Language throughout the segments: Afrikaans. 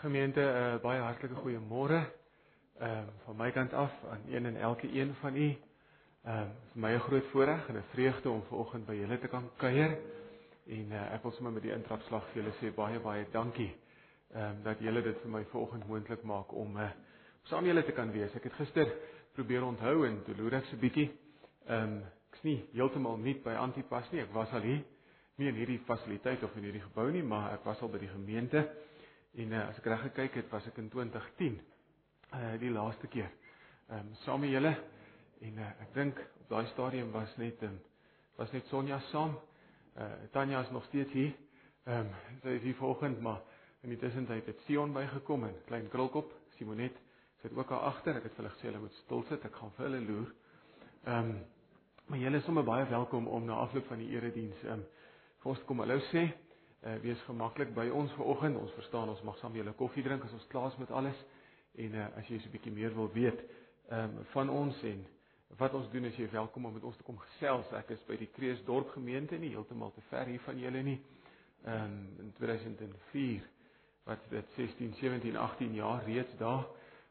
Gemeente, uh, baie hartlike goeiemôre. Ehm uh, van my kant af aan een en elke een van u. Ehm uh, vir my 'n groot voorreg en 'n vreugde om vanoggend by julle te kan kuier. En uh, ek wil sommer met die intrapslag vir julle sê baie baie dankie. Ehm um, dat julle dit vir my vanoggend moontlik maak om uh, saam julle te kan wees. Ek het gister probeer onthou en toe loer ek so bietjie. Ehm um, ek's nie heeltemal nuut by Antipas nie. Ek was al hier nie in hierdie fasiliteit of in hierdie gebou nie, maar ek was al by die gemeente. En uh, as ek reg gekyk het, was ek in 2010 uh die laaste keer. Ehm um, saam met julle en uh, ek dink op daai stadium was net um, was net Sonja saam. Uh Tanya is nog steeds hier. Ehm um, sy is hier vanoggend, maar in die tussentyd het Sion bygekom en klein krulkop, Simonet sit ook daar agter. Ek het hulle gesê hulle moet stil sit. Ek gaan vir hulle loer. Ehm um, maar julle is sommer baie welkom om na afloop van die erediens ehm um, vir ons kom hallo sê uh, wees gemaklik by ons vanoggend. Ons verstaan ons mag saam julle koffie drink as ons klaar is met alles. En uh, as jy so 'n bietjie meer wil weet um, van ons en wat ons doen, is jy welkom om met ons te kom gesels. Ek is by die Kreeusdorp gemeente nie heeltemal te ver hier van julle nie. Um, in 2004 wat dit 16, 17, 18 jaar reeds daar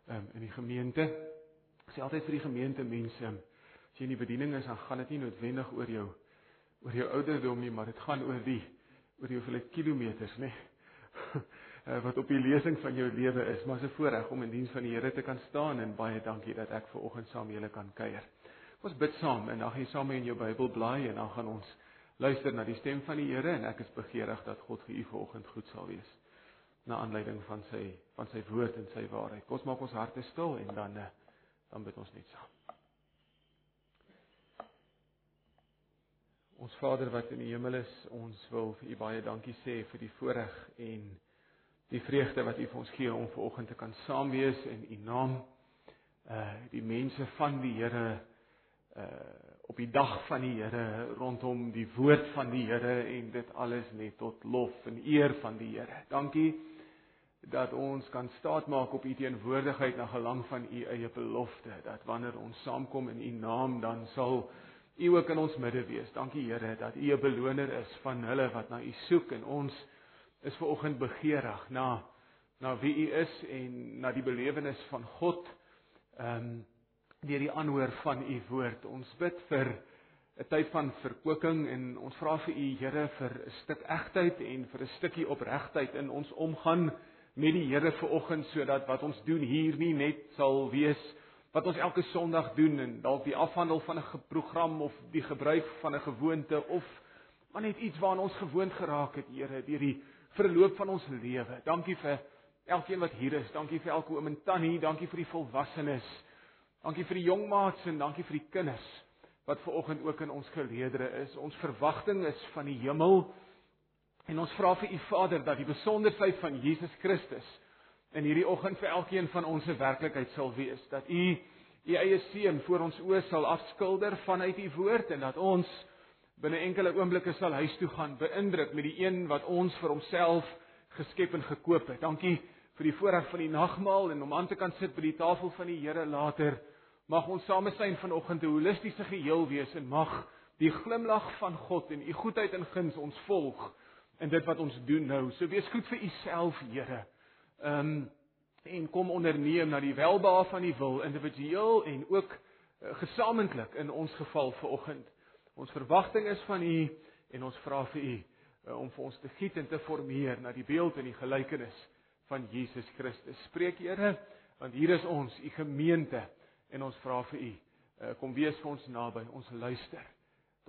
um, in die gemeente. Ek sê altyd vir die gemeente mense, um, as jy in die bediening is, dan gaan dit nie noodwendig oor jou oor jou ouderdom nie, maar dit gaan oor die oor hoeveel kilometers nê nee, wat op die lesing van jou lewe is maar se voorreg om in diens van die Here te kan staan en baie dankie dat ek ver oggend saam met julle kan kuier. Ons bid saam en dan gaan jy saam in jou Bybel blaai en dan gaan ons luister na die stem van die Here en ek is begeerig dat God vir u ver oggend goed sal wees na aanleiding van sy van sy woord en sy waarheid. Kom ons maak ons harte stil en dan eh, dan bid ons net saam. Ons Vader wat in die hemel is, ons wil vir U baie dankie sê vir die voorreg en die vreugde wat U vir ons gee om vanoggend te kan saam wees in U naam. Uh die mense van die Here uh op die dag van die Here rondom die woord van die Here en dit alles net tot lof en eer van die Here. Dankie dat ons kan staatmaak op U teenwoordigheid na gelang van U eie belofte dat wanneer ons saamkom in U naam dan sal U ook in ons midde wees. Dankie Here dat U 'n beloner is van hulle wat na U soek en ons is ver oggend begeerig na na wie U is en na die belewenis van God. Ehm um, deur die aanhoor van U woord. Ons bid vir 'n tyd van verkwikking en ons vra vir U Here vir 'n stuk egtheid en vir 'n stukkie opregtheid in ons omgang met die Here ver oggend sodat wat ons doen hier nie net sal wees wat ons elke Sondag doen en dalk die afhandel van 'n program of die gebruik van 'n gewoonte of maar net iets waaraan ons gewoond geraak het, Here, deur die verloop van ons lewe. Dankie vir elkeen wat hier is. Dankie vir elke oom en tannie, dankie vir die volwassenes. Dankie vir die jong maats en dankie vir die kinders wat ver oggend ook in ons geleedere is. Ons verwagting is van die hemel. En ons vra vir U Vader dat die besonderheid van Jesus Christus in hierdie oggend vir elkeen van ons se werklikheid sal wees dat u u eie seun voor ons oë sal afskilder vanuit u woord en dat ons binne enkele oomblikke sal huis toe gaan beïndruk met die een wat ons vir homself geskep en gekoop het. Dankie vir die voorreg van die nagmaal en om aan te kan sit by die tafel van die Here later. Mag ons samesyn vanoggend 'n holistiese geheel wees en mag die glimlag van God en u goedheid en guns ons volg in dit wat ons doen nou. So wees goed vir u self, Here. Ehm um, en kom onderneem na die welbehae van die wil individueel en ook uh, gesamentlik in ons geval vanoggend. Ons verwagting is van U en ons vra vir U uh, om vir ons te giet en te formeer na die beeld en die gelykenis van Jesus Christus. Spreek Here, want hier is ons, U gemeente en ons vra vir U, uh, kom wees vir ons naby, ons luister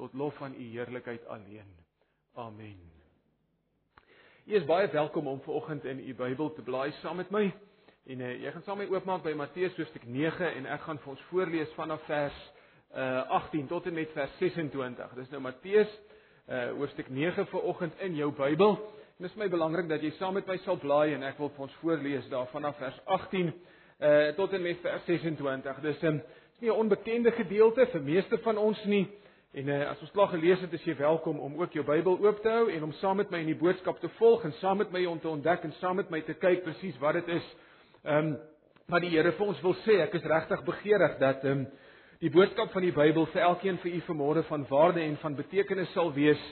tot lof van U heerlikheid alleen. Amen. Jy is baie welkom om vanoggend in u Bybel te blaai saam met my. En uh, jy gaan saam met my oopmaak by Matteus hoofstuk 9 en ek gaan vir ons voorlees vanaf vers uh, 18 tot en met vers 26. Dis nou Matteus uh, hoofstuk 9 vanoggend in jou Bybel. En dit is my belangrik dat jy saam met my sal blaai en ek wil vir ons voorlees daar vanaf vers 18 uh, tot en met vers 26. Dis 'n um, nie 'n onbekende gedeelte vir meeste van ons nie. En uh, as ons klaar gelees het, is jy welkom om ook jou Bybel oop te hou en om saam met my in die boodskap te volg en saam met my om te ontdek en saam met my te kyk presies wat dit is. Ehm um, wat die Here vir ons wil sê. Ek is regtig begeerig dat ehm um, die boodskap van die Bybel vir elkeen vir u vanmôre van waarde en van betekenis sal wees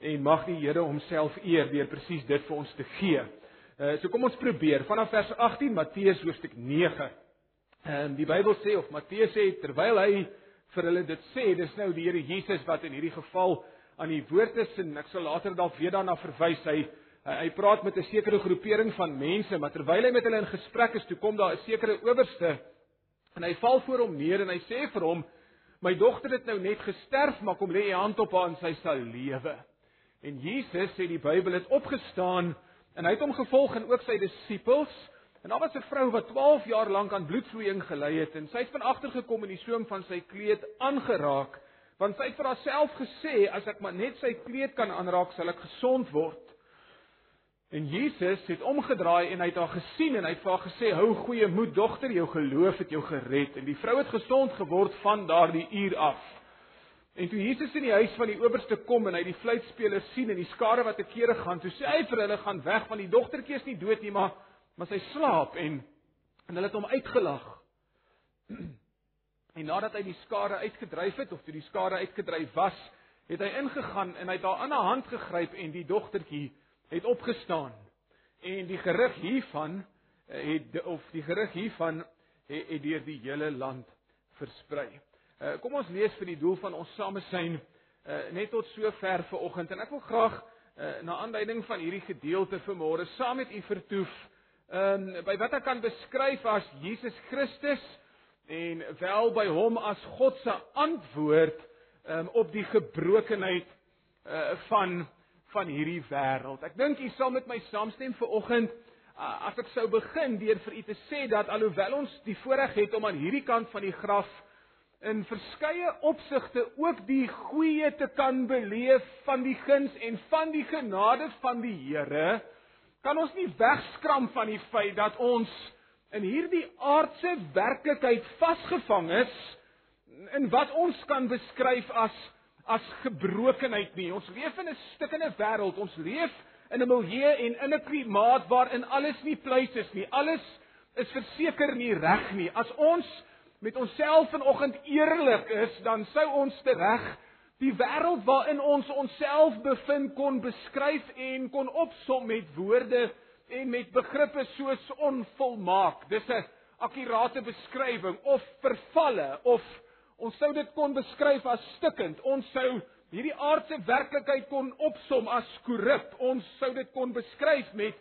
en mag die Here homself eer deur presies dit vir ons te gee. Uh so kom ons probeer vanaf vers 18 Matteus hoofstuk 9. Ehm die Bybel sê of Matteus sê terwyl hy vir hulle dit sê, dis nou die Here Jesus wat in hierdie geval aan die woord is en ek sal later dalk weer daarna verwys. Hy hy praat met 'n sekere groepering van mense, maar terwyl hy met hulle in gesprek is, toe kom daar 'n sekere owerste en hy val voor hom neer en hy sê vir hom: "My dogter het nou net gesterf, maar kom lê jy hand op haar en sy sal lewe." En Jesus sê die Bybel het opgestaan en hy het hom gevolg en ook sy disippels. En daar was 'n vrou wat 12 jaar lank aan bloedvloeiing gely het en sy het van agter gekom en die soem van sy kleed aangeraak, want sy het vir haarself gesê as ek maar net sy kleed kan aanraak, sal ek gesond word. En Jesus het omgedraai en hy het haar gesien en hy het vir haar gesê: "Hou goeie moed, dogter, jou geloof het jou gered." En die vrou het gesond geword van daardie uur af. En toe Jesus in die huis van die owerste kom en hy die fluitspelers sien en die skare wat te kere gaan, toe sê hy vir hulle: "Gaan weg, want die dogtertjie is nie dood nie, maar maar sy slaap." En en hulle het hom uitgelag. En nadat hy die skare uitgedryf het of toe die skare uitgedryf was, het hy ingegaan en hy het haar aan haar hand gegryp en die dogtertjie het opgestaan. En die gerig hiervan eh, het of die gerig hiervan het, het deur die hele land versprei. Uh, kom ons lees vir die doel van ons samesyn uh, net tot sover vir oggend en ek wil graag uh, na aanleiding van hierdie gedeelte vanmôre saam met u vertoef um, by wat ek kan beskryf as Jesus Christus en wel by hom as God se antwoord um, op die gebrokenheid uh, van van hierdie wêreld. Ek dink u sal met my saamstem vir oggend uh, as ek sou begin deur vir u te sê dat alhoewel ons die voorreg het om aan hierdie kant van die graf in verskeie opsigte ook die goeie te kan beleef van die guns en van die genade van die Here, kan ons nie wegskram van die feit dat ons in hierdie aardse werklikheid vasgevang is in wat ons kan beskryf as as gebrokenheid nie. Ons leef in 'n stikkende wêreld. Ons leef in 'n milieu en in 'n klimaat waarin alles nie pleis is nie. Alles is verseker nie reg nie. As ons met onsself vanoggend eerlik is, dan sou ons tereg die wêreld waarin ons onsself bevind kon beskryf en kon opsom met woorde en met begrippe soos onvolmaak. Dis 'n akkurate beskrywing of vervalle of ons sou dit kon beskryf as stikkend. Ons sou hierdie aardse werklikheid kon opsom as korrup. Ons sou dit kon beskryf met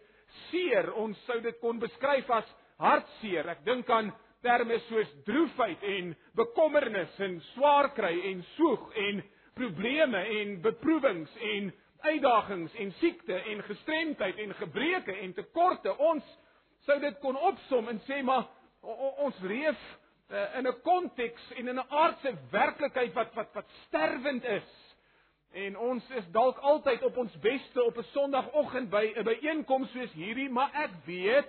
seer. Ons sou dit kon beskryf as hartseer. Ek dink aan terme soos droefheid en bekommernis en swaar kry en soeg en probleme en beproewings en uitdagings en siekte en gestremdheid en gebreke en tekorte. Ons sou dit kon opsom en sê maar ons leef uh, in 'n konteks en in 'n aardse werklikheid wat wat wat sterwend is. En ons is dalk altyd op ons beste op 'n Sondagoggend by 'n byeenkoms soos hierdie maar ek weet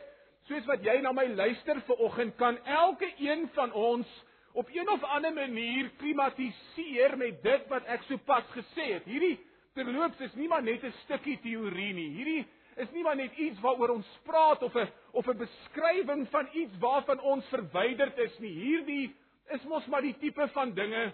soos wat jy na my luister ver oggend, kan elke een van ons op een of ander manier klimatiseer met dit wat ek sopas gesê het. Hierdie terloops is nie maar net 'n stukkie teorie nie. Hierdie is nie maar net iets waaroor ons praat of 'n of 'n beskrywing van iets waarvan ons verwyderd is nie. Hierdie is mos maar die tipe van dinge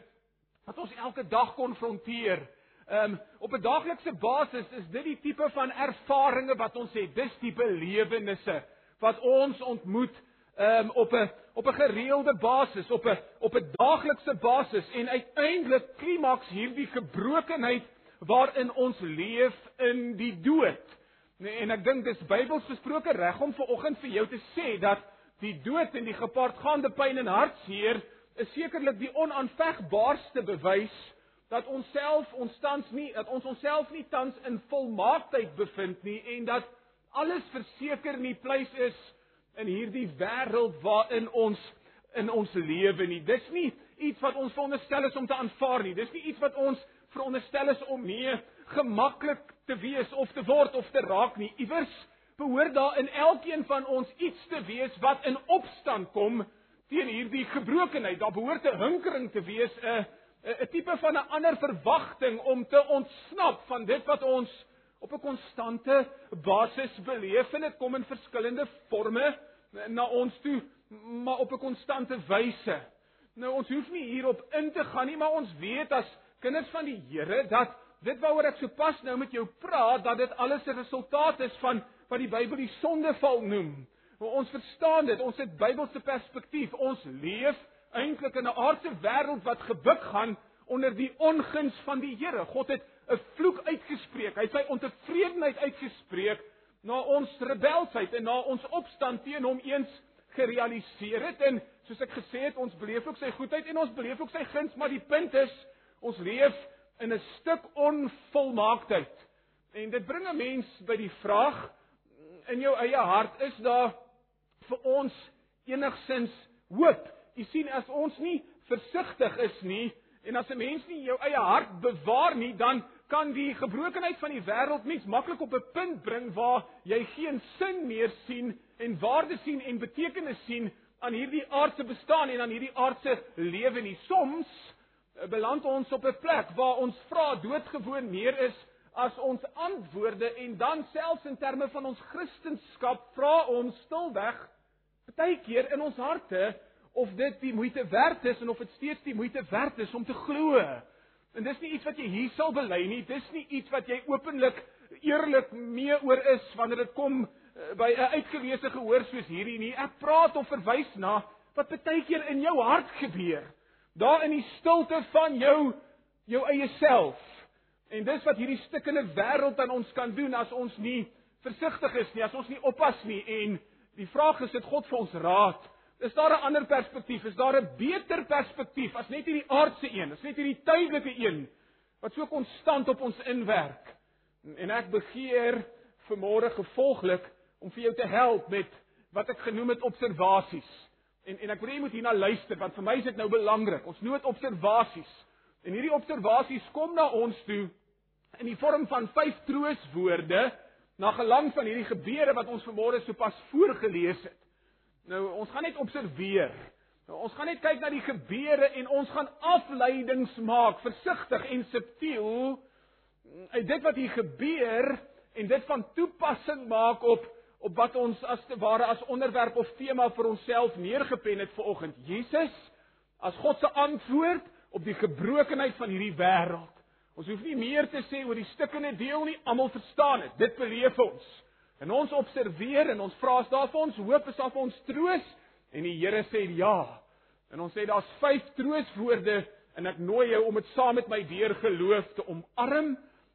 wat ons elke dag konfronteer. Ehm um, op 'n daaglikse basis is dit die tipe van ervarings wat ons het. Dis tipe lewennisse wat ons ontmoet um, op 'n op 'n gereelde basis, op 'n op 'n daaglikse basis en uiteindelik klimaks hierdie gebrokenheid waarin ons leef in die dood. Nee, en ek dink dis Bybels gesproke reg om vir oggend vir jou te sê dat die dood en die gepaardgaande pyn en hartseer is sekerlik die onaanvegbaarste bewys dat ons self ons tans nie dat ons onsself nie tans in volmaaktheid bevind nie en dat alles verseker nie pleis is in hierdie wêreld waarin ons in ons lewe nie. Dis nie iets wat ons veronderstel is om te aanvaar nie. Dis nie iets wat ons veronderstel is om mee gemaklik te wees of te word of te raak nie. Iewers behoort daar in elkeen van ons iets te wees wat in opstand kom teen hierdie gebrokenheid. Daar behoort 'n hinkering te wees, 'n 'n tipe van 'n ander verwagting om te ontsnap van dit wat ons op 'n konstante basis beleef en dit kom in verskillende forme na ons toe, maar op 'n konstante wyse. Nou ons hoef nie hierop in te gaan nie, maar ons weet as kinders van die Here dat dit waaroor ek sopas nou met jou praat, dat dit alles 'n resultaat is van wat die Bybel die sondeval noem. Ons verstaan dit, ons het Bybelse perspektief. Ons leef eintlik in 'n aardse wêreld wat gebuk gaan onder die onguns van die Here. God het 'n vloek uitgespreek. Hy het sy ontevredenheid uitgespreek na ons rebelsheid en na ons opstand teen hom eens gerealiseer het en soos ek gesê het, ons beleef ook sy goedheid en ons beleef ook sy guns, maar die punt is, ons leef in 'n stuk onvolmaaktheid. En dit bring 'n mens by die vraag in jou eie hart, is daar vir ons enigsins hoop? Jy sien as ons nie versigtig is nie en as 'n mens nie jou eie hart bewaar nie, dan kan die gebrokenheid van die wêreld mens maklik op 'n punt bring waar jy geen sin meer sien en waarde sien en betekenis sien aan hierdie aardse bestaan en aan hierdie aardse lewe nie. Soms eh, beland ons op 'n plek waar ons vra doodgewoon meer is as ons antwoorde en dan selfs in terme van ons kristendom vra ons stilweg baie keer in ons harte of dit die moeite werd is en of dit steeds die moeite werd is om te glo. En dis nie iets wat jy hier sal bely nie. Dis nie iets wat jy openlik eerlik mee oor is wanneer dit kom eh, by 'n uitgewese gehoor soos hierdie nie. Ek praat of verwys na wat baie keer in jou hart gebeur. Daar in die stilte van jou jou eie self. En dis wat hierdie stukkende wêreld aan ons kan doen as ons nie versigtig is nie, as ons nie oppas nie en die vraag is dit God vir ons raad. Is daar 'n ander perspektief? Is daar 'n beter perspektief as net hierdie aardse een? Is net hierdie tydelike een wat so konstant op ons inwerk? En ek begeer vanmôre gevolglik om vir jou te help met wat ek genoem het observasies. En en ek wil hê jy moet hierna luister want vir my is dit nou belangrik. Ons noem dit observasies. En hierdie observasies kom na ons toe in die vorm van vyf trooswoorde na gelang van hierdie gebeure wat ons vanmôre sopas voorgeles het. Nou ons gaan net observeer. Nou, ons gaan net kyk na die gebeure en ons gaan afleidings maak, versigtig en subtiel uit dit wat hier gebeur en dit van toepassing maak op op wat ons as te ware as onderwerp of tema vir onsself neergepen het vanoggend. Jesus as God se antwoord op die gebrokenheid van hierdie wêreld. Ons hoef nie meer te sê oor die stukkende deel nie, almal verstaan dit. Dit beleef ons. En ons observeer en ons vra as daar vir ons hoop is, daar vir ons troos en die Here sê ja. En ons sê daar's vyf trooswoorde en ek nooi jou om dit saam met my deur geloof te omarm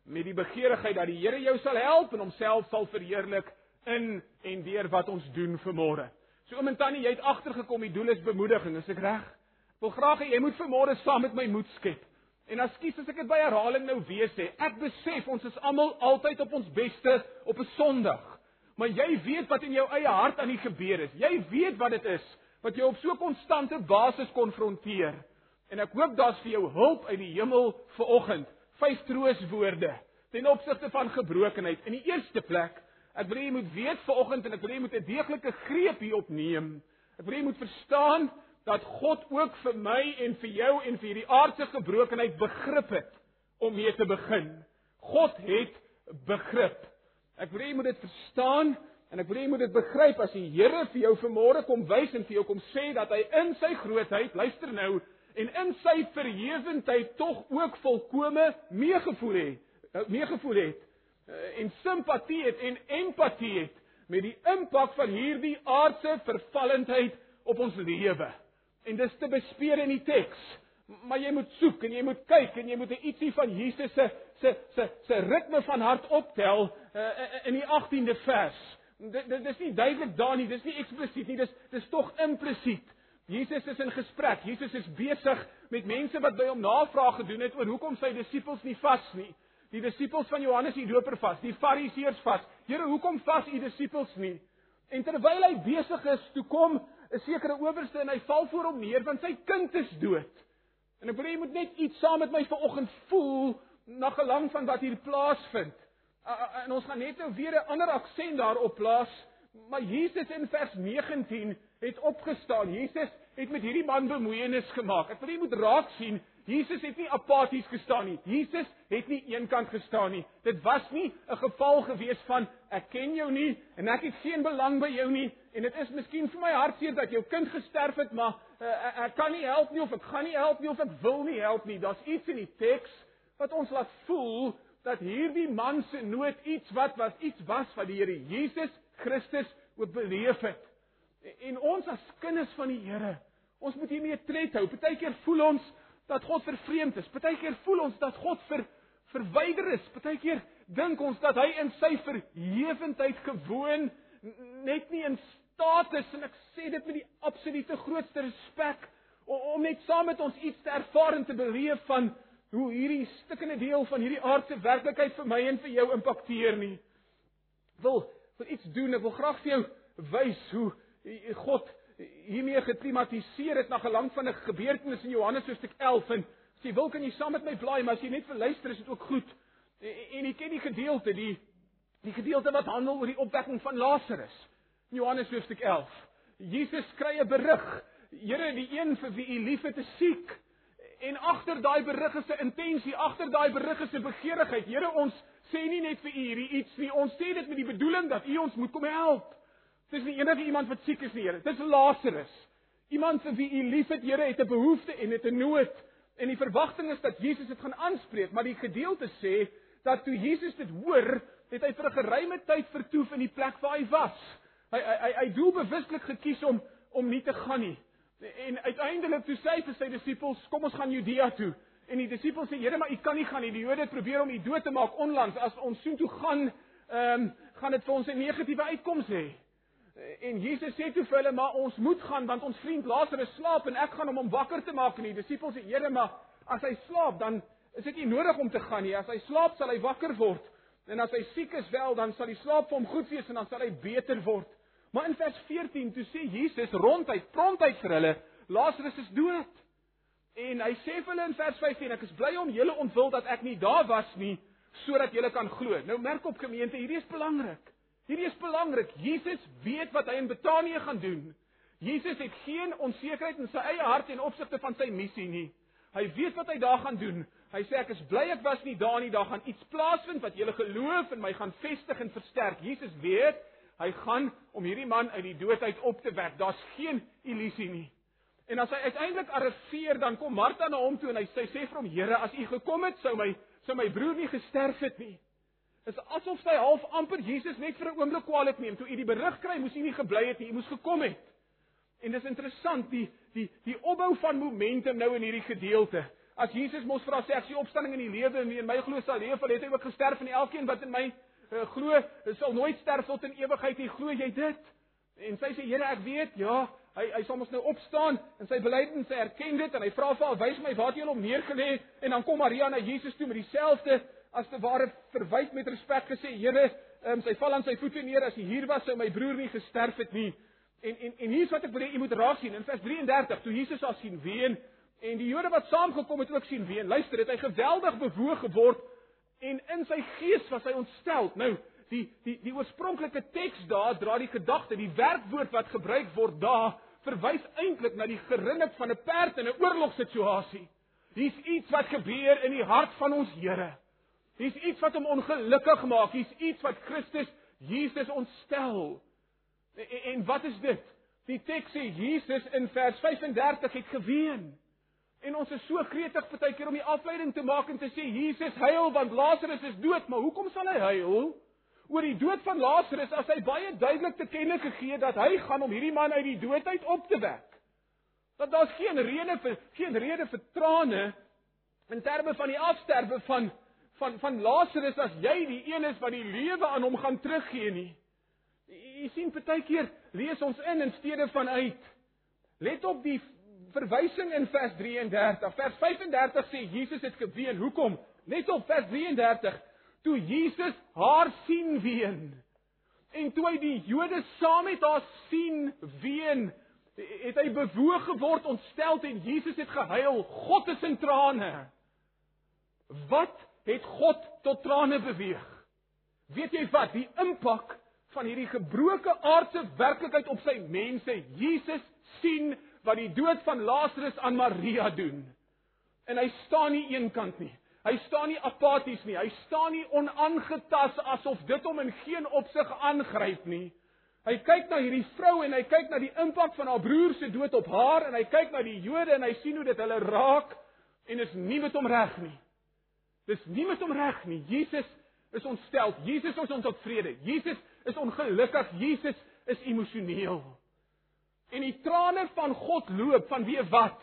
met die begeerigheid dat die Here jou sal help en homself sal verheerlik in en deur wat ons doen vanmôre. So oom en tannie, jy het agtergekom, die doel is bemoediging, is ek reg? Ek wil graag hê jy moet vanmôre saam met my moed skep. En askies as ek dit by herhaling nou weer sê, ek besef ons is almal altyd op ons beste op 'n Sondag. Maar jy weet wat in jou eie hart aan die gebeur is. Jy weet wat dit is wat jou op so 'n konstante basis konfronteer. En ek hoop daar's vir jou hulp uit die hemel vir oggend. Vyf trooswoorde ten opsigte van gebrokenheid. In die eerste plek, ek wil jy moet weet vir oggend en ek wil jy moet 'n deeglike greep hierop neem. Ek wil jy moet verstaan dat God ook vir my en vir jou en vir hierdie aardse gebrokenheid begrip het om mee te begin. God het begrip. Ek wil hê jy moet dit verstaan en ek wil hê jy moet dit begryp as die Here vir jou vanmôre kom wys en vir jou kom sê dat hy in sy grootheid, luister nou, en in sy verhewendheid tog ook volkome meegevoel het, eh, meegevoel het eh, en simpatie het en empatie het met die impak van hierdie aardse vervallendheid op ons lewe. En dis te bespeer in die teks. Maar jy moet soek en jy moet kyk en jy moet ietsie van Jesus se se se se ritme van hart optel uh, in die 18de vers. Dit dit is nie duidelik daar nie, dis nie eksplisiet nie, dis dis tog implisiet. Jesus is in gesprek. Jesus is besig met mense wat by hom navraag gedoen het oor hoekom sy disippels nie vas nie. Die disippels van Johannes die Doper vas, die Fariseërs vas. Here, hoekom vas u disippels nie? En terwyl hy besig is, toe kom 'n sekere owerste en hy val voor hom neer want sy kind is dood. En ek wil hê jy moet net iets saam met my vanoggend voel na gelang van wat hier plaasvind. En ons gaan net nou weer 'n ander aksent daarop plaas, maar Jesus in vers 19 het opgestaan. Jesus het met hierdie man bemoeienis gemaak. Ek wil jy moet raak sien, Jesus het nie apaties gestaan nie. Jesus het nie eenkant gestaan nie. Dit was nie 'n geval gewees van ek ken jou nie en ek het geen belang by jou nie en dit is miskien vir my hartseer dat jou kind gesterf het, maar uh, ek kan nie help nie of ek gaan nie help nie of ek wil nie help nie. Daar's iets in die teks wat ons laat voel dat hierdie man se nood iets wat was iets was wat die Here Jesus Christus ook beleef het. En ons as kinders van die Here, ons moet hiermee tred hou. Partykeer voel ons dat God vervreemd is. Partykeer voel ons dat God ver verwyder is. Partykeer dink ons dat hy in sy verhewendheid gewoon net nie in staat is en ek sê dit met die absolute grootste respek om net saam met ons iets te ervaar en te beleef van hoe hierdie stukkende deel van hierdie aardse werklikheid vir my en vir jou impakteer nie. Wil wil iets doen. Ek wil graag vir jou wys hoe God hiermee geklimatiseer het na gelang van 'n gebeurtenis in Johannes hoofstuk 11 en as jy wil kan jy saam met my blaai, maar as jy net verluister is dit ook goed. En jy ken die gedeelte, die die gedeelte wat handel oor die opwekking van Lazarus. Johannes hoofstuk 11. Jesus kry 'n berig. Here, die een vir wie u liefhet is siek. En agter daai berig is 'n intensie, agter daai berig is 'n begeerigheid. Here, ons sê nie net vir u hierdie iets nie, ons sê dit met die bedoeling dat u ons moet kom help. Dis nie enige iemand wat siek is nie, Here. Dis Lazarus. Iemand vir wie u liefhet, Here, het 'n behoefte en het 'n nood. En die verwagting is dat Jesus dit gaan aanspreek, maar die gedeelte sê dat toe Jesus dit hoor, het hy vir 'n geruime tyd vertoef in die plek waar hy was. Hy hy hy, hy doelbewuslik gekies om om nie te gaan nie. En uiteindelik toe sê hy vir sy disippels, kom ons gaan Judea toe. En die disippels sê, Here, maar u kan nie gaan nie. Die Jode het probeer om u dood te maak onlangs. As ons soontoe gaan, ehm um, gaan dit vir ons 'n negatiewe uitkoms hê. En Jesus sê toe vir hulle, maar ons moet gaan want ons vriend Lazarus slaap en ek gaan hom om wakker te maak. En die disippels sê, Here, maar as hy slaap, dan is dit nie nodig om te gaan nie. As hy slaap, sal hy wakker word. En as hy siek is wel, dan sal die slaap vir hom goed wees en dan sal hy beter word. Maar in vers 14 toe sê Jesus ronduit, prontuit vir hulle, Lazarus is dood. En hy sê vir hulle in vers 15, ek is bly om julle ontwil dat ek nie daar was nie sodat julle kan glo. Nou merk op gemeente, hierdie is belangrik. Hierdie is belangrik. Jesus weet wat hy in Betanië gaan doen. Jesus het geen onsekerheid in sy eie hart en opsigte van sy missie nie. Hy weet wat hy daar gaan doen. Hy sê ek is bly ek was nie daar nie. Daar gaan iets plaasvind wat julle geloof en my gaan vestig en versterk. Jesus weet Hy gaan om hierdie man uit die dood uit op te wek. Daar's geen illusie nie. En as hy uiteindelik arriveer, dan kom Martha na hom toe en hy sê sê vir hom: "Here, as u gekom het, sou my sou my broer nie gesterf het nie." Dit is asof sy half amper Jesus net vir 'n oomblik kwaadlik neem. Toe u die berig kry, moes u nie gebly het nie, u moes gekom het. En dis interessant die die die opbou van momentum nou in hierdie gedeelte. As Jesus mos vra sê ek sien opstanding in die lewe en in my glo sal leef, al het hy ook gesterf en elkeen wat in my glo sal nooit sterf tot in ewigheid nie. Glo jy dit? En sy sê Here, ek weet, ja, hy hy sal mos nou opstaan en sy belydenis erken dit en hy vra vir haar, "Wys my waar jy hom neergelê?" En dan kom Maria na Jesus toe met dieselfde as te ware verwyd met respek gesê, "Here, um, sy val aan sy voete neer as hy hier was sou my broer nie gesterf het nie." En en en hier's wat ek wil hê jy moet raak sien in vers 33, toe Jesus al sien ween en die Jode wat saamgekom het ook sien ween. Luister, het hy geweldig bewoog geword en in sy gees was hy ontstel. Nou, die die die oorspronklike teks daar dra die gedagte, die werkwoord wat gebruik word daar verwys eintlik na die gerinnik van 'n perd in 'n oorlogssituasie. Hier's iets wat gebeur in die hart van ons Here. Hier's iets wat hom ongelukkig maak. Hier's iets wat Christus Jesus ontstel. En, en wat is dit? Die teks sê Jesus in vers 35 het geween. En ons is so gretig partykeer om die afleiding te maak en te sê Jesus huil want Lazarus is dood, maar hoekom sal hy huil? Oor die dood van Lazarus as hy baie duidelik te kenne gegee dat hy gaan om hierdie man uit die dood uit op te wek. Dat daar's geen rede vir geen rede vir trane in terme van die afsterwe van van van Lazarus as jy die een is wat die lewe aan hom gaan teruggee nie. Jy sien partykeer lees ons in in steede van uit. Let op die verwysing in vers 33. Vers 35 sê Jesus het geween. Hoekom? Net op vers 33 toe Jesus haar sien ween. En toe hy die Jode saam met haar sien ween, het hy bewoog geword, ontstel en Jesus het gehuil. God is in trane. Wat het God tot trane beweeg? Weet jy wat? Die impak van hierdie gebroke aardse werklikheid op sy mense. Jesus sien wat die dood van Lazarus aan Maria doen. En hy staan nie eenkant nie. Hy staan nie apaties nie. Hy staan nie onaangetas asof dit hom in geen opsig aangryp nie. Hy kyk na hierdie vrou en hy kyk na die impak van haar broer se dood op haar en hy kyk na die Jode en hy sien hoe dit hulle raak en is nie met hom reg nie. Dis nie met hom reg nie. Jesus is ontstel. Jesus is ons op vrede. Jesus is ongelukkig. Jesus is emosioneel. En die trane van God loop van wie wat?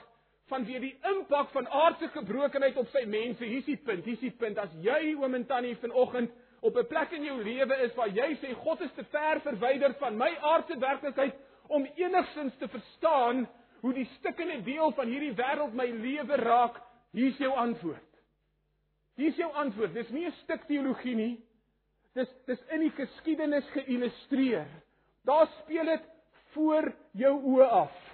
Van wie die impak van aardse gebrokenheid op sy mense. Hier's die punt. Hier's die punt. As jy oom en tannie vanoggend op 'n plek in jou lewe is waar jy sê God is te ver verwyder van my aardse werklikheid om enigsins te verstaan hoe die stukkende deel van hierdie wêreld my lewe raak, hier's jou antwoord. Hier's jou antwoord. Dis nie 'n stuk teologie nie. Dis dis in die geskiedenis geïllustreer. Daar speel dit voor jou oë af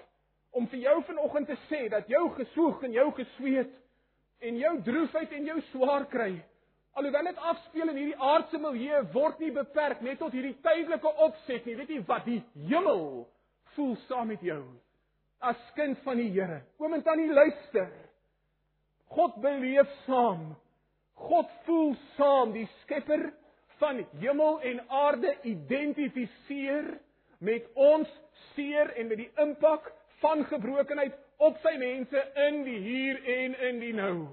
om vir jou vanoggend te sê dat jou gesoeg en jou gesweet en jou droefheid en jou swaar kry alhoewel dit afspeel in hierdie aardse milieu word nie beperk net tot hierdie tydelike opset nie. Weet jy wat? Die hemel voel saam met jou as kind van die Here. Oom en tannie luister. God beleef saam. God voel saam. Die skepper van hemel en aarde identifiseer met ons seer en met die impak van gebrokenheid op sy mense in die hier en in die nou.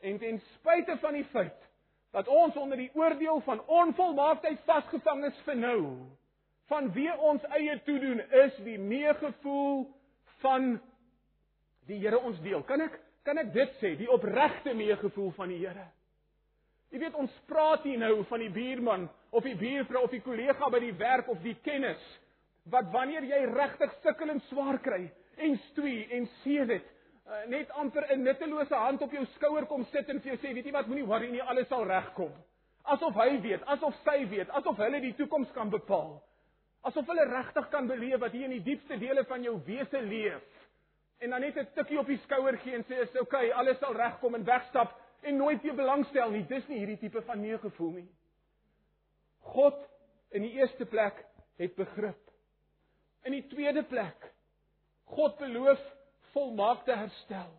En ten spyte van die feit dat ons onder die oordeel van onvolmaaktheid vasgevang is vir nou, van wie ons eie toedoen is die meegevoel van die Here ons deel. Kan ek kan ek dit sê, die opregte meegevoel van die Here? Jy weet ons praat hier nou van die buurman of die buurvrou of die kollega by die werk of die kennis wat wanneer jy regtig sukkel en swaar kry en stoei en sien dit uh, net amper 'n nuttelose hand op jou skouer kom sit en vir jou sê weet jy wat moenie worry nie alles sal regkom asof hy weet asof sy weet asof hulle die toekoms kan bepaal asof hulle regtig kan beleef wat hier in die diepste dele van jou wese leef en dan net 'n tikkie op die skouer gee en sê is okay alles sal regkom en wegstap en nooit weer belangstel nie. Dis nie hierdie tipe van neergevoel nie. God in die eerste plek het begrip. In die tweede plek God beloof volmaakte herstel.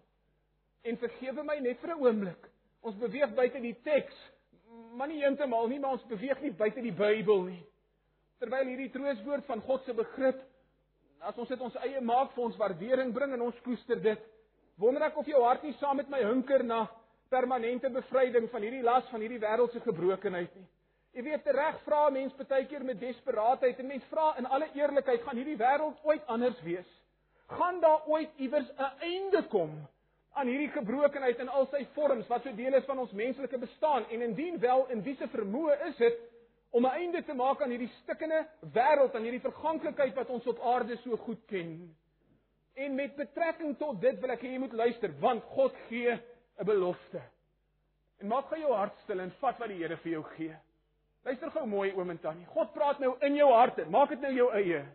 En vergewe my net vir 'n oomblik. Ons beweeg buite die teks, maar nie heeltemal nie, maar ons beweeg nie buite die Bybel nie. Terwyl hierdie trooswoord van God se begrip as ons dit ons eie maak vir ons waardering bring en ons koester dit, wonder ek of jou hart nie saam met my hunker na permanente bevryding van hierdie las van hierdie wêreldse gebrokenheid nie. Jy weet reg vra mense baie keer met desperaatheid en mense vra in alle eerlikheid gaan hierdie wêreld ooit anders wees? Gaan daar ooit iewers 'n einde kom aan hierdie gebrokenheid in al sy vorms wat so deel is van ons menslike bestaan en indien wel in wiese vermoë is dit om 'n einde te maak aan hierdie stikkende wêreld aan hierdie verganklikheid wat ons op aarde so goed ken? En met betrekking tot dit wil ek hê jy moet luister want God gee 'n belofte. En maak gou jou hart stil en vat wat die Here vir jou gee. Luister gou mooi oom en tannie. God praat nou in jou hart. Maak dit nou jou eie.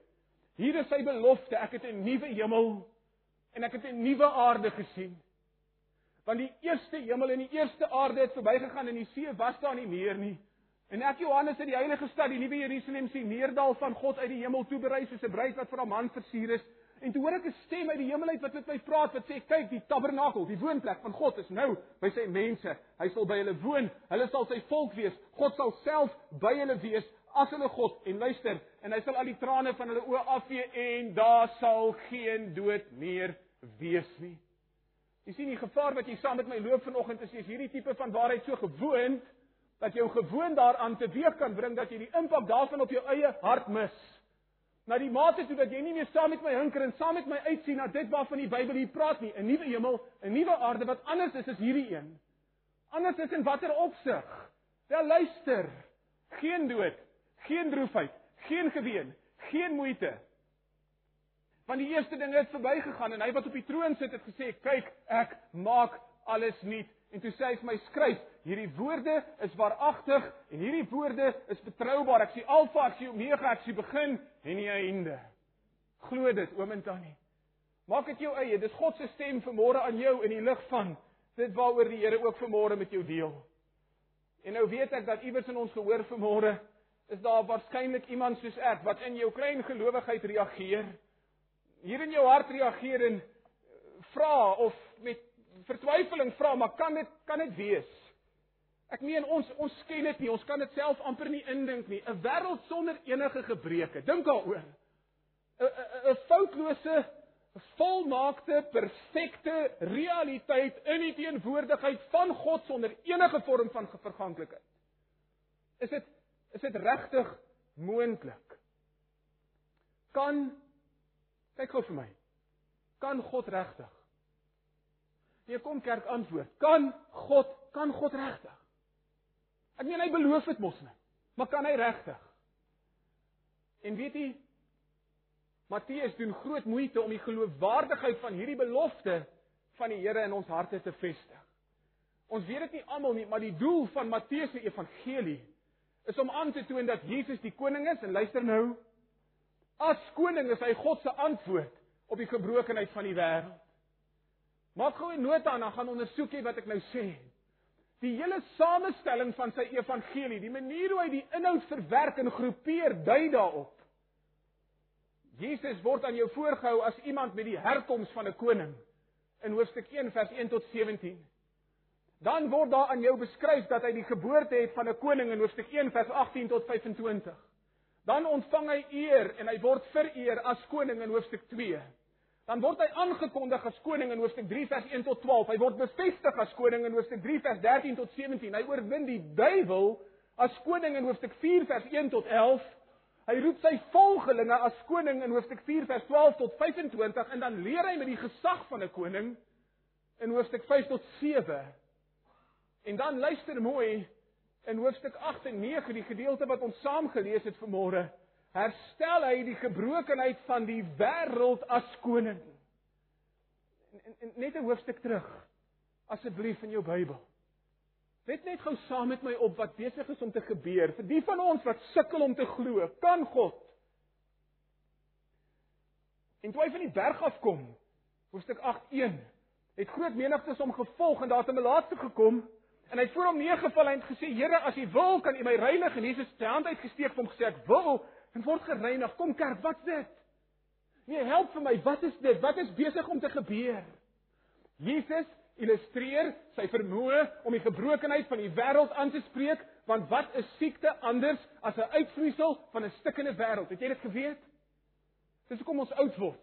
Hier is sy belofte. Ek het 'n nuwe hemel en ek het 'n nuwe aarde gesien. Want die eerste hemel en die eerste aarde het verbygegaan en die see was daar nie meer nie. En ek Johannes in die heilige stad, die nuwe Jerusalem sien neerdal van God uit die hemel toe berei soos 'n bruid wat vir haar man versier is. En toe hoor ek 'n stem uit die hemel uit wat met my praat wat sê kyk die tabernakel, die woonplek van God is nou by sy mense. Hy sal by hulle woon. Hulle sal sy volk wees. God sal self by hulle wees as hulle God. En luister, en hy sal al die trane van hulle oë afvee en daar sal geen dood meer wees nie. Jy sien die gevaar wat jy saam met my loop vanoggend is, is hierdie tipe van waarheid so gewoond dat jou gewoon daaraan teweeg kan bring dat jy die impak daarvan op jou eie hart mis na die mate toe dat jy nie meer saam met my hinker en saam met my uitsien na dit waarvan die Bybel hier praat nie, 'n nuwe hemel, 'n nuwe aarde wat anders is as hierdie een. Anders is in watter opsig? Wel luister. Geen dood, geen droefheid, geen geween, geen moeite. Want die eerste ding het verbygegaan en hy wat op die troon sit het gesê, "Kyk, ek maak alles nuut." En toe sê hy vir my skryf, hierdie woorde is waaragtig en hierdie woorde is betroubaar. Ek sê Alfa, ek sê Omega, ek sê begin en die einde. Glo dit, oom en tannie. Maak dit jou eie. Dis God se stem vanmôre aan jou in die lig van dit waaroor die Here ook vanmôre met jou deel. En nou weet ek dat iewers in ons gehoor vanmôre is daar waarskynlik iemand soos ek wat in jou klein gelowigheid reageer. Hier in jou hart reageer en vra of met vertwyfeling vra, maar kan dit kan dit wees? Ek meen ons ons ken dit nie, ons kan dit self amper nie indink nie. 'n Wêreld sonder enige gebreke. Dink daaroor. 'n 'n foutlose volmaakte, perfekte realiteit in die teenwoordigheid van God sonder enige vorm van verganklikheid. Is dit is dit regtig moontlik? Kan kyk gou vir my. Kan God regtig? Nee, kom kerk antwoord. Kan God, kan God regtig? Ek meen hy beloof dit mos net. Maar kan hy regtig? En weet jy Matteus doen groot moeite om die geloofwaardigheid van hierdie belofte van die Here in ons harte te vestig. Ons weet dit nie almal nie, maar die doel van Matteus se evangelie is om aan te toon dat Jesus die koning is en luister nou. As koning is hy God se antwoord op die gebrokenheid van die wêreld. Maak gou 'n nota en dan gaan ondersoek jy wat ek nou sê. Die hele samestelling van sy evangelie, die manier hoe hy die inhoud verwerk en groepeer, dui daarop. Jesus word aan jou voorgehou as iemand met die herkoms van 'n koning in hoofstuk 1 vers 1 tot 17. Dan word daar aan jou beskryf dat hy die geboorte het van 'n koning in hoofstuk 1 vers 18 tot 25. Dan ontvang hy eer en hy word vereer as koning in hoofstuk 2. Dan word hy aangekondig as koning in hoofstuk 3 vers 1 tot 12. Hy word bevestig as koning in hoofstuk 3 vers 13 tot 17. Hy oorwin die duiwel as koning in hoofstuk 4 vers 1 tot 11. Hy roep sy volgelinge as koning in hoofstuk 4 vers 12 tot 25 en dan leer hy met die gesag van 'n koning in hoofstuk 5 tot 7. En dan luister mooi in hoofstuk 8 en 9 die gedeelte wat ons saam gelees het vanmôre, herstel hy die gebrokenheid van die wêreld as koning. Net 'n hoofstuk terug asseblief in jou Bybel. Let net gou saam met my op wat besig is om te gebeur. Vir die van ons wat sukkel om te glo, kan God. En toe hy van die berg af kom, hoofstuk 8:1, het groot menigtes hom gevolg en daar het 'n melaatse gekom en hy het voor hom neergeval en gesê: "Here, as U wil, kan U my reinig." En Jesus het sy hand uitgesteek en hom gesê: "Ek wil en word gereinig. Kom kerk, wat's dit?" Nee, help vir my. Wat is dit? Wat is besig om te gebeur? Jesus illustreer sy vermoë om die gebrokenheid van die wêreld aan te spreek, want wat is siekte anders as 'n uitvloeisel van 'n stikkende wêreld? Het jy dit geweet? Dis hoekom ons oud word.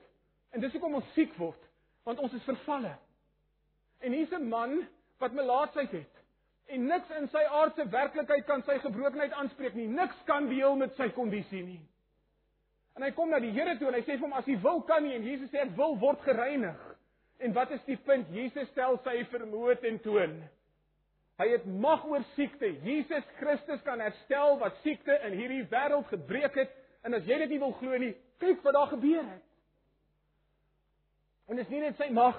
En dis hoekom ons siek word, want ons is vervalle. En hier's 'n man wat melaatsheid het. En niks in sy aardse werklikheid kan sy gebrokenheid aanspreek nie. Niks kan deel met sy kondisie nie. En hy kom na die Here toe en hy sê vir hom as jy wil kan nie en Jesus sê ek wil word gereinig. En wat is die punt? Jesus stel sy vermoë ten toon. Hy het mag oor siekte. Jesus Christus kan herstel wat siekte in hierdie wêreld gebreek het. En as jy dit nie wil glo nie, kyk wat daar gebeur het. En dis nie net sy mag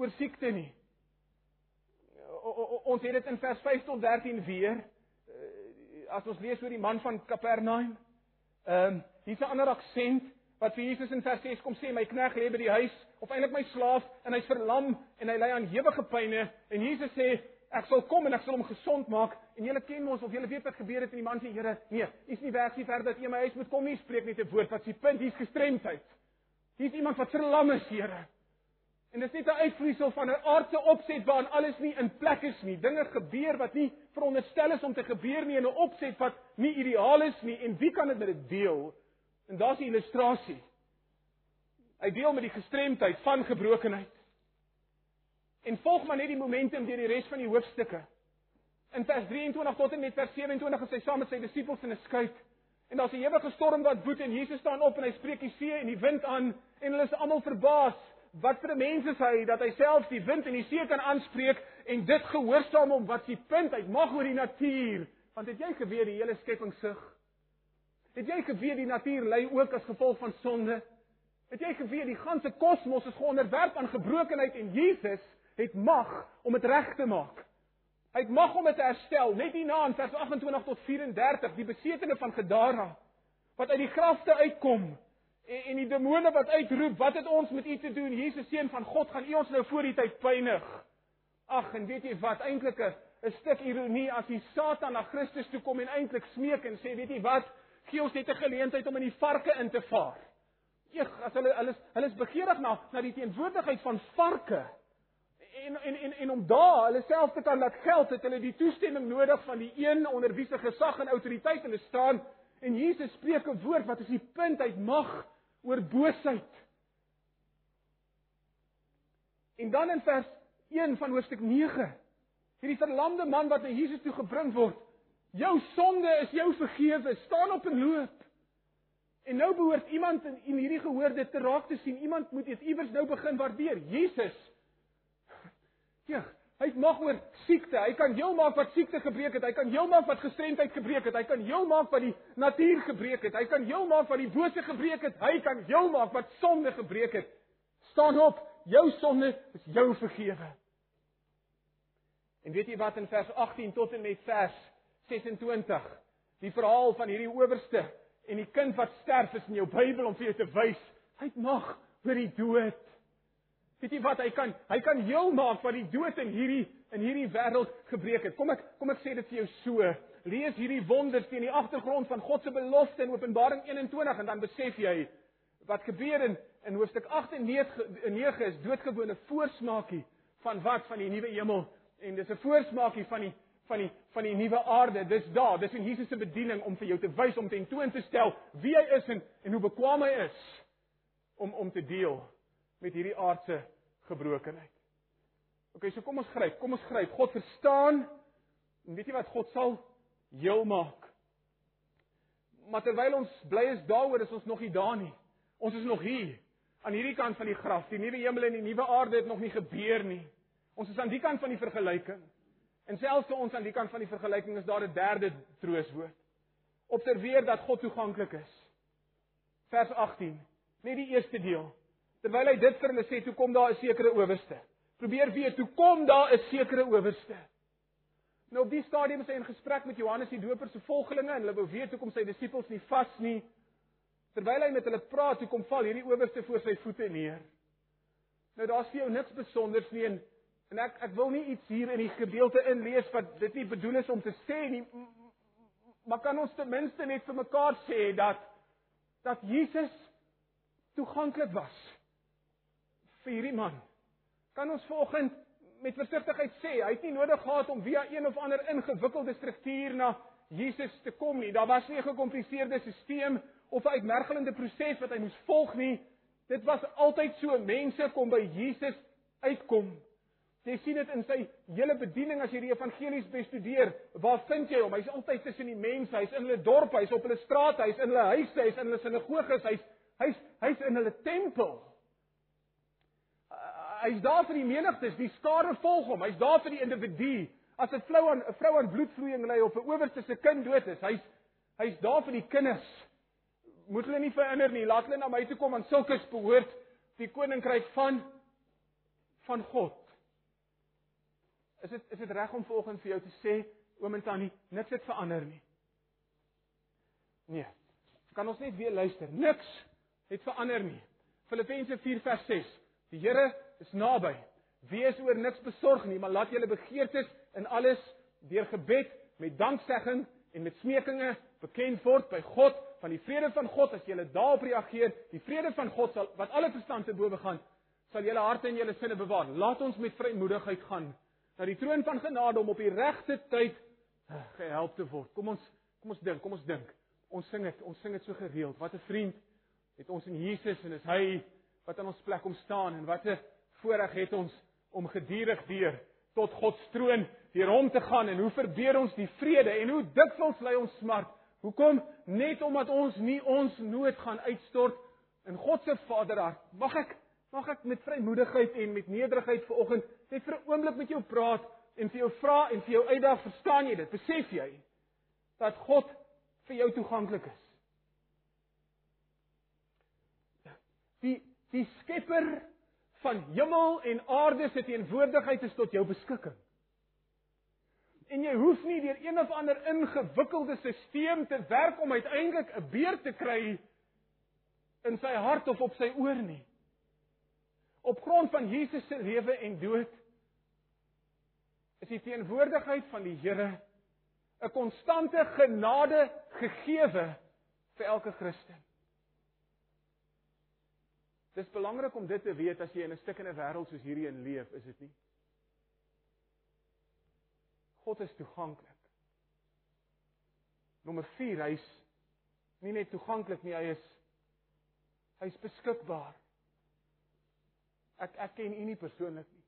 oor siekte nie. Ons het dit in vers 5 tot 13 weer. Eh, as ons lees oor die man van Kapernaum. Ehm, um, hier's 'n ander aksent wat vir Jesus in vers 6 kom sê my knegg lê by die huis of eintlik my slaaf en hy's verlam en hy ly aan ewige pyne en Jesus sê ek sal kom en ek sal hom gesond maak en julle ken mos of julle weet wat gebeur het en die man sê Here nee is nie weg nie verder dat jy my huis moet kom nie spreek net 'n woord wat s'ie punt hier's gestremdheid hier's iemand wat verlam is Here en dit is net 'n uitvloeisel van 'n aardse opset waarin alles nie in plek is nie dinge gebeur wat nie veronderstel is om te gebeur nie in 'n opset wat nie ideaal is nie en wie kan dit met dit deel En daar's 'n illustrasie. Hy deel met die gestremdheid van gebrokenheid. En volg maar net die momentum deur die res van die hoofstukke. In vers 23 tot en met vers 27 is hy saam met sy disippels in 'n skuit. En daar's 'n ewige storm wat woed en Jesus staan op en hy spreek die see en die wind aan en hulle is almal verbaas. Wat vir 'n mens is hy dat hy self die wind en die see kan aanspreek en dit gehoorsaam hom wat sy punt uit mag oor die natuur. Want het jy geweet die hele skepping sug? Het jy geweet die natuur ly ook as gevolg van sonde? Het jy geweet die ganse kosmos is geonderwerp aan gebrokenheid en Jesus het mag om dit reg te maak. Hy het mag om dit te herstel. Net hierna in vers 28 tot 34, die besetene van Gadara wat uit die grafte uitkom en, en die demone wat uitroep, "Wat het ons met u te doen? Jesus seun van God, gaan u ons nou voor die tyd pynig?" Ag, en weet jy wat? Eintlik 'n stuk ironie as die Satan na Christus toe kom en eintlik smeek en sê, "Weet jy wat? gee ons net 'n geleentheid om in die varke in te vaar. Eeg, as hulle hulle is hulle is begeerig na na die teenwoordigheid van varke. En en en en om daar hulle self te kan laat geld, het hulle die toestemming nodig van die een onder wie se gesag en autoriteit hulle staan. En Jesus spreek 'n woord wat is die punt uit mag oor boosheid. En dan in vers 1 van hoofstuk 9, hierdie verlamde man wat na Jesus toe gebring word, jou sonde is jou vergewe, staan op en loop. En nou behoort iemand in, in hierdie gehoor dit te raak te sien. Iemand moet dit iewers nou begin waardeer. Jesus. Ja, hy mag oor siekte. Hy kan heel maak wat siekte gebreek het. Hy kan heel maak wat gestremdheid gebreek het. Hy kan heel maak wat die natuur gebreek het. Hy kan heel maak wat die bose gebreek het. Hy kan heel maak wat sonde gebreek het. Staan op. Jou sonde is jou vergewe. En weet jy wat in vers 18 tot en met vers 26 die verhaal van hierdie owerste En die kind wat sterf is in jou Bybel om vir jou te wys, hy het mag oor die dood. Weet jy wat hy kan? Hy kan heel maak wat die dood in hierdie in hierdie wêreld gebreek het. Kom ek kom ek sê dit vir jou so. Lees hierdie wonders teen die agtergrond van God se belofte in Openbaring 21 en dan besef jy wat gebeur in in hoofstuk 8 en 9 is doodgewone voorsmaakie van wat van die nuwe hemel en dis 'n voorsmaakie van die van die van die nuwe aarde. Dis daar. Dis in Jesus se bediening om vir jou te wys om te toon te stel wie hy is en en hoe bekwame hy is om om te deel met hierdie aardse gebrokenheid. OK, so kom ons gryp. Kom ons gryp. God verstaan. En weet jy wat God sal heel maak? Maar terwyl ons bly is daaroor is ons nog nie daar nie. Ons is nog hier aan hierdie kant van die graf. Die nuwe hemel en die nuwe aarde het nog nie gebeur nie. Ons is aan die kant van die vergelyking. En selfs vir ons aan die kant van die vergelyking is daar 'n derde trooswoord. Observeer dat God toeganklik is. Vers 18, net die eerste deel. Terwyl hy dit vir hulle sê, toe kom daar 'n sekere owerste. Probeer weet, toe kom daar 'n sekere owerste. Nou op die stadium is hy in gesprek met Johannes die Doper se volgelinge en hulle wou weet hoekom sy disippels nie vas nie. Terwyl hy met hulle praat, toe kom val hierdie owerste voor sy voete neer. Nou daar's vir jou niks besonders nie en En ek ek wil nie iets hier in die gedeelte inlees wat dit nie bedoel is om te sê nie. Maar kan ons ten minste net vir mekaar sê dat dat Jesus toeganklik was vir hierdie man. Kan ons vanoggend met versigtigheid sê hy het nie nodig gehad om via een of ander ingewikkelde struktuur na Jesus te kom nie. Daar was nie 'n gekompliseerde stelsel of 'n uitmergelende proses wat hy moes volg nie. Dit was altyd so mense kom by Jesus uitkom. Jy sien dit in sy hele bediening as jy die evangelies bestudeer. Waar vind jy hom? Hy's altyd tussen die mense. Hy's in hulle dorp, hy's op hulle strate, hy's in hulle huise, hy's in hulle sinagoges, hy's hy's hy's in hulle tempel. Hy's daar vir die menigtes, die skare volg hom. Hy's daar vir die individu. As 'n vrou aan 'n vrou aan bloedvloeiing ly of 'n owerste se kind dood is, hy's hy's daar vir die kinders. Moet hulle nie verander nie. Laat hulle na my toe kom en sulkes behoort die koninkryk van van God. Is dit is dit reg om volgens vir jou te sê oom en tannie niks het verander nie? Nee. Kan ons net weer luister? Niks het verander nie. Filippense 4 vers 6. Die Here is naby. Wees oor niks besorg nie, maar laat julle begeertes in alles deur gebed met danksegging en met smekinge bekend word by God van die vrede van God as julle daarop reageer. Die vrede van God sal wat alle verstand te bowe gaan, sal julle harte en julle sinne bewaar. Laat ons met vrymoedigheid gaan na die troon van genade om op die regte tyd eh, gehelp te word. Kom ons kom ons dink, kom ons dink. Ons sing dit, ons sing dit so gereeld. Wat 'n vriend het ons in Jesus en is hy wat aan ons plek kom staan en wat 'n voorreg het ons om gedurig deur tot God se troon deur hom te gaan en hoe verbeur ons die vrede en hoe dikwels lei ons smart. Hoekom? Net omdat ons nie ons nood gaan uitstort in God se Vaderhart. Mag ek mag ek met vrymoedigheid en met nederigheid vanoggend net vir 'n oomblik met jou praat en vir jou vra en vir jou uitdaag, verstaan jy dit? Besef jy dat God vir jou toeganklik is? Die die Skepper van hemel en aarde se teenwoordigheid is tot jou beskikking. En jy hoef nie deur een of ander ingewikkelde stelsel te werk om uiteindelik 'n beer te kry in sy hart of op sy oor nie op grond van Jesus se lewe en dood is die teenwoordigheid van die Here 'n konstante genade gegeewe vir elke Christen. Dis belangrik om dit te weet as jy in 'n stukkende wêreld soos hierdie in leef, is dit nie? God is toeganklik. Nommer 4, hy's nie net toeganklik nie, hy is hy's beskikbaar. ek ek ken u nie persoonlik nie.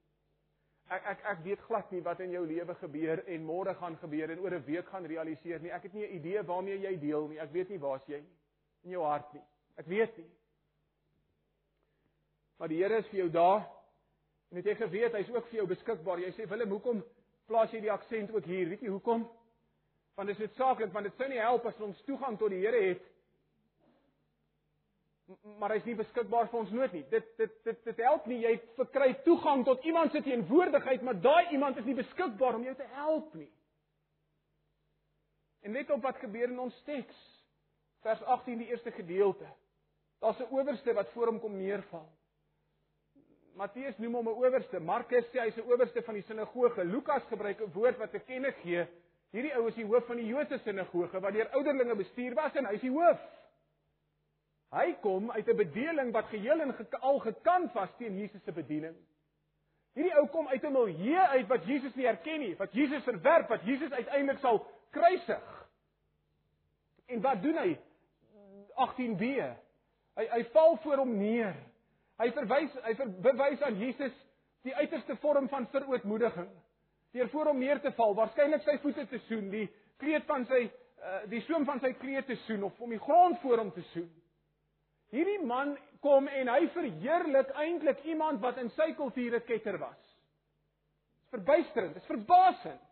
Ek ek ek weet glad nie wat in jou lewe gebeur en môre gaan gebeur en oor 'n week gaan realiseer nie. Ek het nie 'n idee waarmee jy deel nie. Ek weet nie waar's jy nie in jou hart nie. Ek weet nie. Maar die Here is vir jou daar. En het jy geweet hy's ook vir jou beskikbaar. Jy sê Willem, hoekom plaas jy die aksent ook hier? Weet jy hoekom? Want dit is noodsaaklik want dit sou nie help as ons toegang tot die Here het maar hy's nie beskikbaar vir ons nood nie. Dit dit dit dit help nie jy verkry toegang tot iemand se teenwoordigheid, maar daai iemand is nie beskikbaar om jou te help nie. En let op wat gebeur in ons teks. Vers 18 die eerste gedeelte. Daar's 'n owerste wat voor hom kom neerval. Matteus noem hom 'n owerste. Markus sê hy's 'n owerste van die sinagoge. Lukas gebruik 'n woord wat te kenne gee hierdie ou is die hoof van die Joodse sinagoge wat deur ouderlinge bestuur was en hy's die hoof. Hy kom uit 'n bedeling wat geheel en al gekant was teen Jesus se bediening. Hierdie ou kom uit 'n milieu uit wat Jesus nie erken nie, wat Jesus verwerp, wat Jesus uiteindelik sal kruisig. En wat doen hy? 18b. Hy hy val voor hom neer. Hy verwys hy ver, bewys aan Jesus die uiterste vorm van verootmoediging. Deur voor hom neer te val, waarskynlik sy voete te soen, die kleed van sy uh, die soem van sy kleed te soen of om die grond voor hom te soen. Hierdie man kom en hy verheerlik eintlik iemand wat in sy kultuur 'n ketter was. Dis verbuisterend, dis verbasend.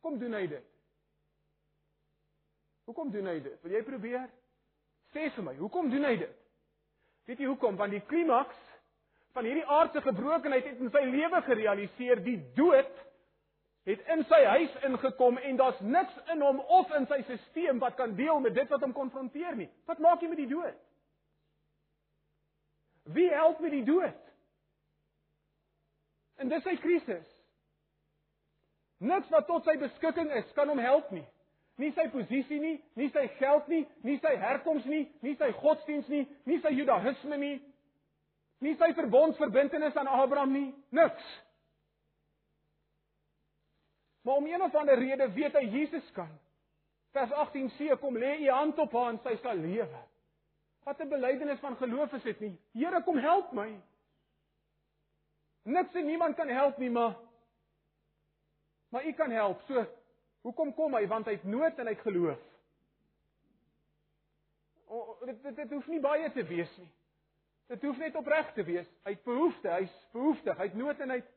Kom doen hy dit? Hoekom doen hy dit? Wil jy probeer? Sê vir my, hoekom doen hy dit? Weet jy hoekom? Want die klimaks van hierdie aardse gebrokenheid het in sy lewe gerealiseer, die dood het in sy huis ingekom en daar's niks in hom of in sy stelsel wat kan deel met dit wat hom konfronteer nie. Wat maak jy met die dood? Wie help met die dood? En dis sy krisis. Niks wat tot sy beskikking is kan hom help nie. Nie sy posisie nie, nie sy geld nie, nie sy herkoms nie, nie sy godsdiens nie, nie sy judaïsme nie, nie sy verbondsverbintenis aan Abraham nie, niks. Maar om een of ander rede weet hy Jesus kan. Vers 18c kom lê u hand op haar en sy sal lewe. Wat 'n belydenis van geloof is dit nie? Here kom help my. Niks en niemand kan help nie, maar maar u kan help. So hoekom kom hy? Want hy het nood en hy het geloof. O, dit, dit dit hoef nie baie te wees nie. Dit hoef net opreg te wees. Hy het behoefte, hy's behoeftig, hy het nood en hy het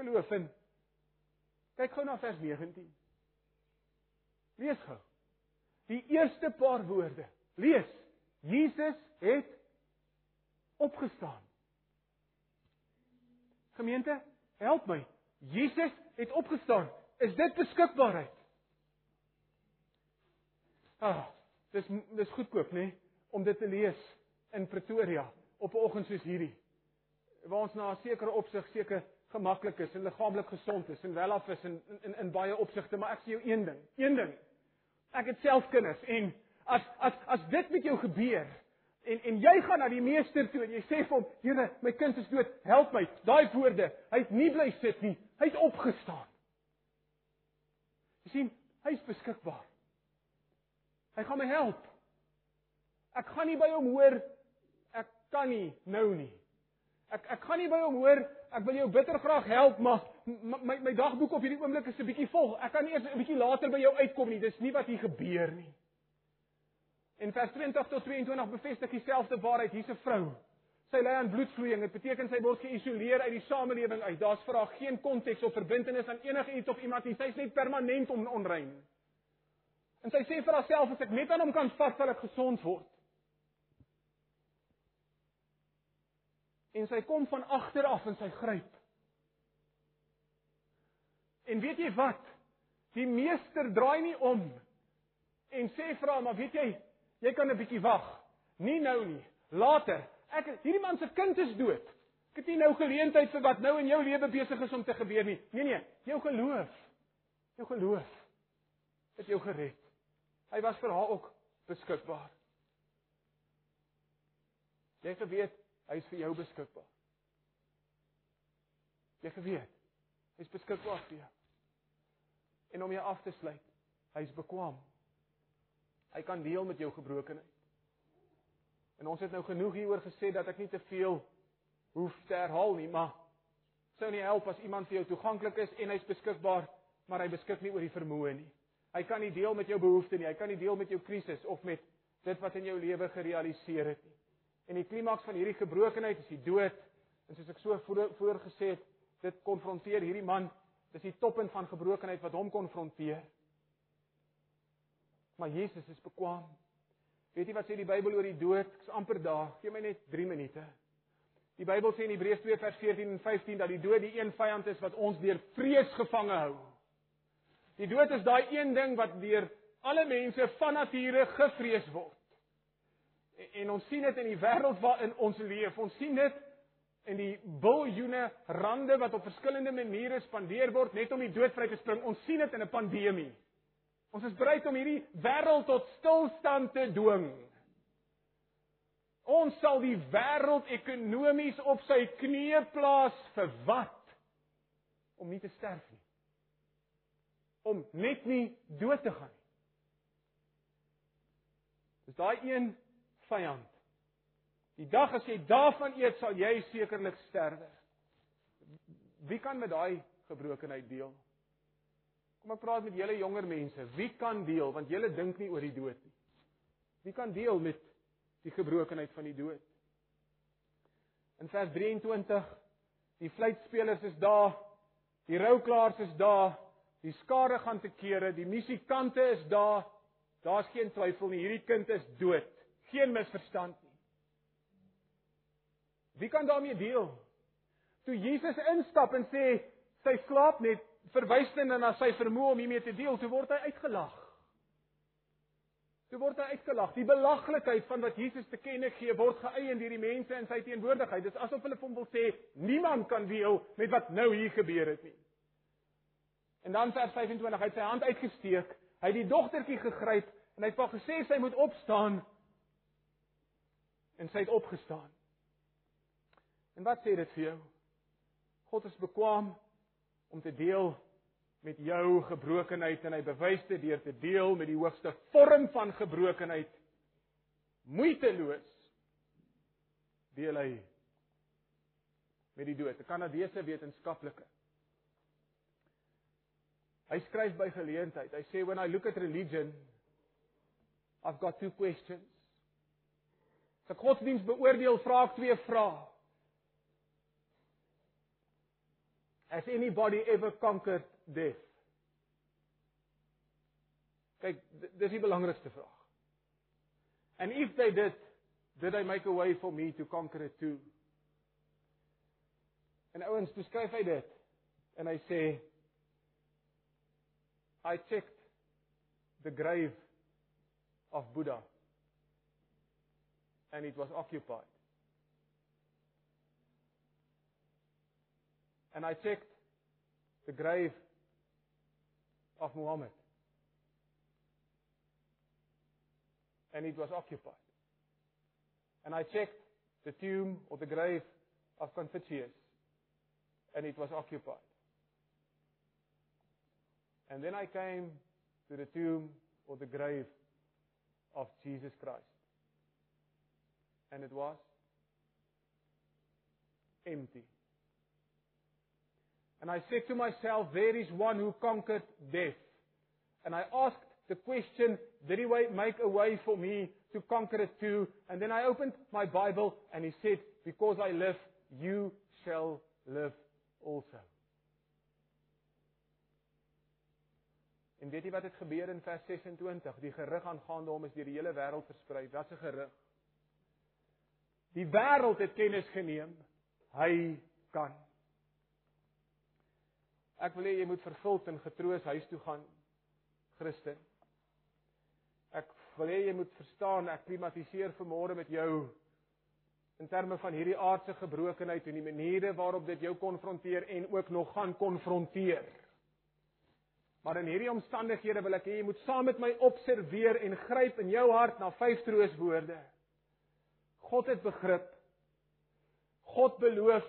geloof in. Kyk gou na vers 19. Lees gou. Die eerste paar woorde. Lees. Jesus het opgestaan. Gemeente, help my. Jesus het opgestaan. Is dit beskikbaarheid? Ah, dis dis goedkoop, nê, om dit te lees in Pretoria op 'n oggend soos hierdie. Waar ons na 'n sekere opsig seker gemaklik is en liggaamlik gesond is en welaf is in in in baie opsigte, maar ek sê jou een ding, een ding. Ek het self kinders en as as as dit met jou gebeur en en jy gaan na die meester toe en jy sê vir hom, Here, my kind is dood, help my. Daai woorde, hy het nie bly sit nie, hy het opgestaan. Jy sien, hy's beskikbaar. Hy gaan my help. Ek gaan nie by hom hoor ek kan nie nou nie. Ek ek gaan nie by hom hoor, ek wil jou bitter graag help, maar my my dagboek op hierdie oomblik is 'n bietjie vol. Ek kan eers 'n bietjie later by jou uitkom nie. Dis nie wat hier gebeur nie. In vers 20 tot 22 bevestig dieselfde waarheid. Hier's 'n vrou. Sy ly aan bloedvloeiing. Dit beteken sy word geïsoleer uit die samelewing uit. Daar's vir haar geen konteks of verbintenis aan enige iets of iemand nie. Sy's net permanent on onrein. En sy sê vir haarself as ek net aan hom kan vas, sal ek gesond word. en sy kom van agter af en sy gryp. En weet jy wat? Die meester draai nie om en sê vir hom, "Maar weet jy, jy kan 'n bietjie wag. Nie nou nie, later. Ek hierdie man se kind is dood. Ek het nie nou geleentheid vir wat nou in jou lewe besig is om te gebeur nie. Nee nee, jou geloof. Jou geloof het jou gered. Hy was vir haar ook beskikbaar. Jy geweet Hy is vir jou beskikbaar. Jy geweet, hy's beskikbaar vir jou. En om jou af te sluit, hy's bekwam. Hy kan deel met jou gebrokenheid. En ons het nou genoeg hieroor gesê dat ek nie te veel hoef te herhaal nie, maar sou nie help as iemand vir jou toeganklik is en hy's beskikbaar, maar hy beskik nie oor die vermoë nie. Hy kan nie deel met jou behoeftes nie, hy kan nie deel met jou krisis of met dit wat in jou lewe gerealiseer het nie. En die klimaks van hierdie gebrokenheid is die dood. En soos ek so voorgesê het, dit konfronteer hierdie man, dis die toppunt van gebrokenheid wat hom konfronteer. Maar Jesus is bekwam. Weet jy wat sê die Bybel oor die dood? Ek's amper daar. Gee my net 3 minute. Die Bybel sê in Hebreërs 2 vers 14 en 15 dat die dood die een vyand is wat ons deur vrees gevange hou. Die dood is daai een ding wat deur alle mense van nature gevrees word. En, en ons sien dit in die wêreld waarin ons leef. Ons sien dit in die biljoene rande wat op verskillende maniere spandeer word net om die dood vry te spring. Ons sien dit in 'n pandemie. Ons is bereid om hierdie wêreld tot stilstand te dwing. Ons sal die wêreld ekonomies op sy knieë plaas vir wat? Om nie te sterf nie. Om net nie dood te gaan nie. Dis daai een vyand. Die dag as jy daarvan eet, sal jy sekerlik sterwe. Wie kan met daai gebrokenheid deel? Kom ek praat met julle jonger mense. Wie kan deel want julle dink nie oor die dood nie. Wie kan deel met die gebrokenheid van die dood. In vers 23 die fluitspelers is daar, die rouklaars is daar, die skare gaan te kere, die musikante is daar. Daar's geen twyfel nie, hierdie kind is dood. Geen misverstand nie. Wie kan daarmee deel? Toe Jesus instap en sê sy slaap net verwys dit na sy vermoë om hiermee te deel, toe word hy uitgelag. Toe word hy uitgelag. Die belaglikheid van wat Jesus te kenne gee word geëien deur die mense in sy teenwoordigheid. Dit is asof hulle vir hom wil sê niemand kan deel met wat nou hier gebeur het nie. En dan vers 25, hy het sy hand uitgesteek, hy het die dogtertjie gegryp en hy het vir gesê sy moet opstaan. En sy het opgestaan. En wat sê dit vir jou? God is bekwam om te deel met jou gebrokenheid en hy bewys dit deur te deel met die hoogste vorm van gebrokenheid moeiteloos deel hy met die dood 'n Kanadese wetenskaplike hy skryf by geleentheid hy sê when i look at religion i've got two questions as ek godsdiens beoordeel vra ek twee vrae Has anybody ever conquered death? Kyk, dis die belangrikste vraag. And if they did, did they make a way for me to conquer it too? En ouens, beskryf hy dit. En hy sê I checked the grave of Buddha and it was occupied. And I checked the grave of Muhammad. And it was occupied. And I checked the tomb or the grave of Confucius. And it was occupied. And then I came to the tomb or the grave of Jesus Christ. And it was empty. And I said to myself, there is one who conquered death. And I asked the question, did he make a way for me to conquer it too? And then I opened my Bible and he said, because I live, you shall live also. En weet jy wat het gebeur in vers 26? Die gerug aangaande hom is deur die hele wêreld versprei. Wat 'n gerug. Die wêreld het kennis geneem hy kan. Ek wil hê jy moet vervuld en getroos huis toe gaan, Christen. Ek wil hê jy moet verstaan ek klimatiseer vanmôre met jou in terme van hierdie aardse gebrokenheid en die maniere waarop dit jou konfronteer en ook nog gaan konfronteer. Maar in hierdie omstandighede wil ek hê jy moet saam met my observeer en gryp in jou hart na vyf trooswoorde. God het begrip. God beloof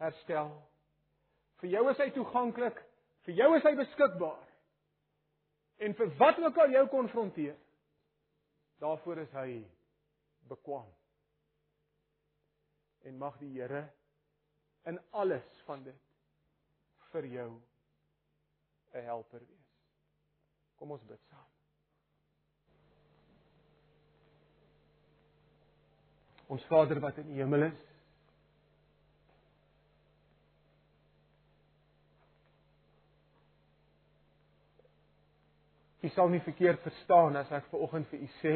herstel. Vir jou is hy toeganklik, vir jou is hy beskikbaar. En vir wat ook al jou konfronteer, daarvoor is hy bekwam. En mag die Here in alles van dit vir jou 'n helper wees. Kom ons bid saam. Ons Vader wat in die hemel is, U sal nie verkeerd verstaan as ek ver oggend vir u sê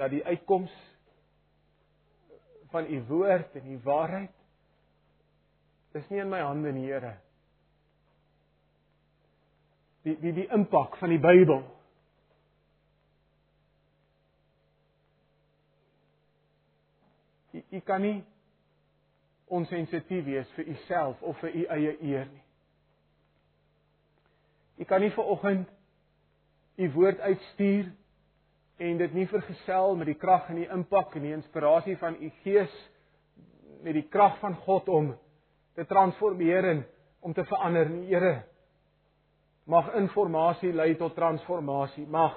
dat die uitkoms van u woord en die waarheid is nie in my hande nie, Here. Die die die impak van die Bybel U kan nie onsensitief wees vir u self of vir u eie eer nie. U kan nie ver oggend u woord uitstuur en dit nie vergesel met die krag en die impak en die inspirasie van u gees met die krag van God om te transformeer en om te verander. Here mag informasie lei tot transformasie. Mag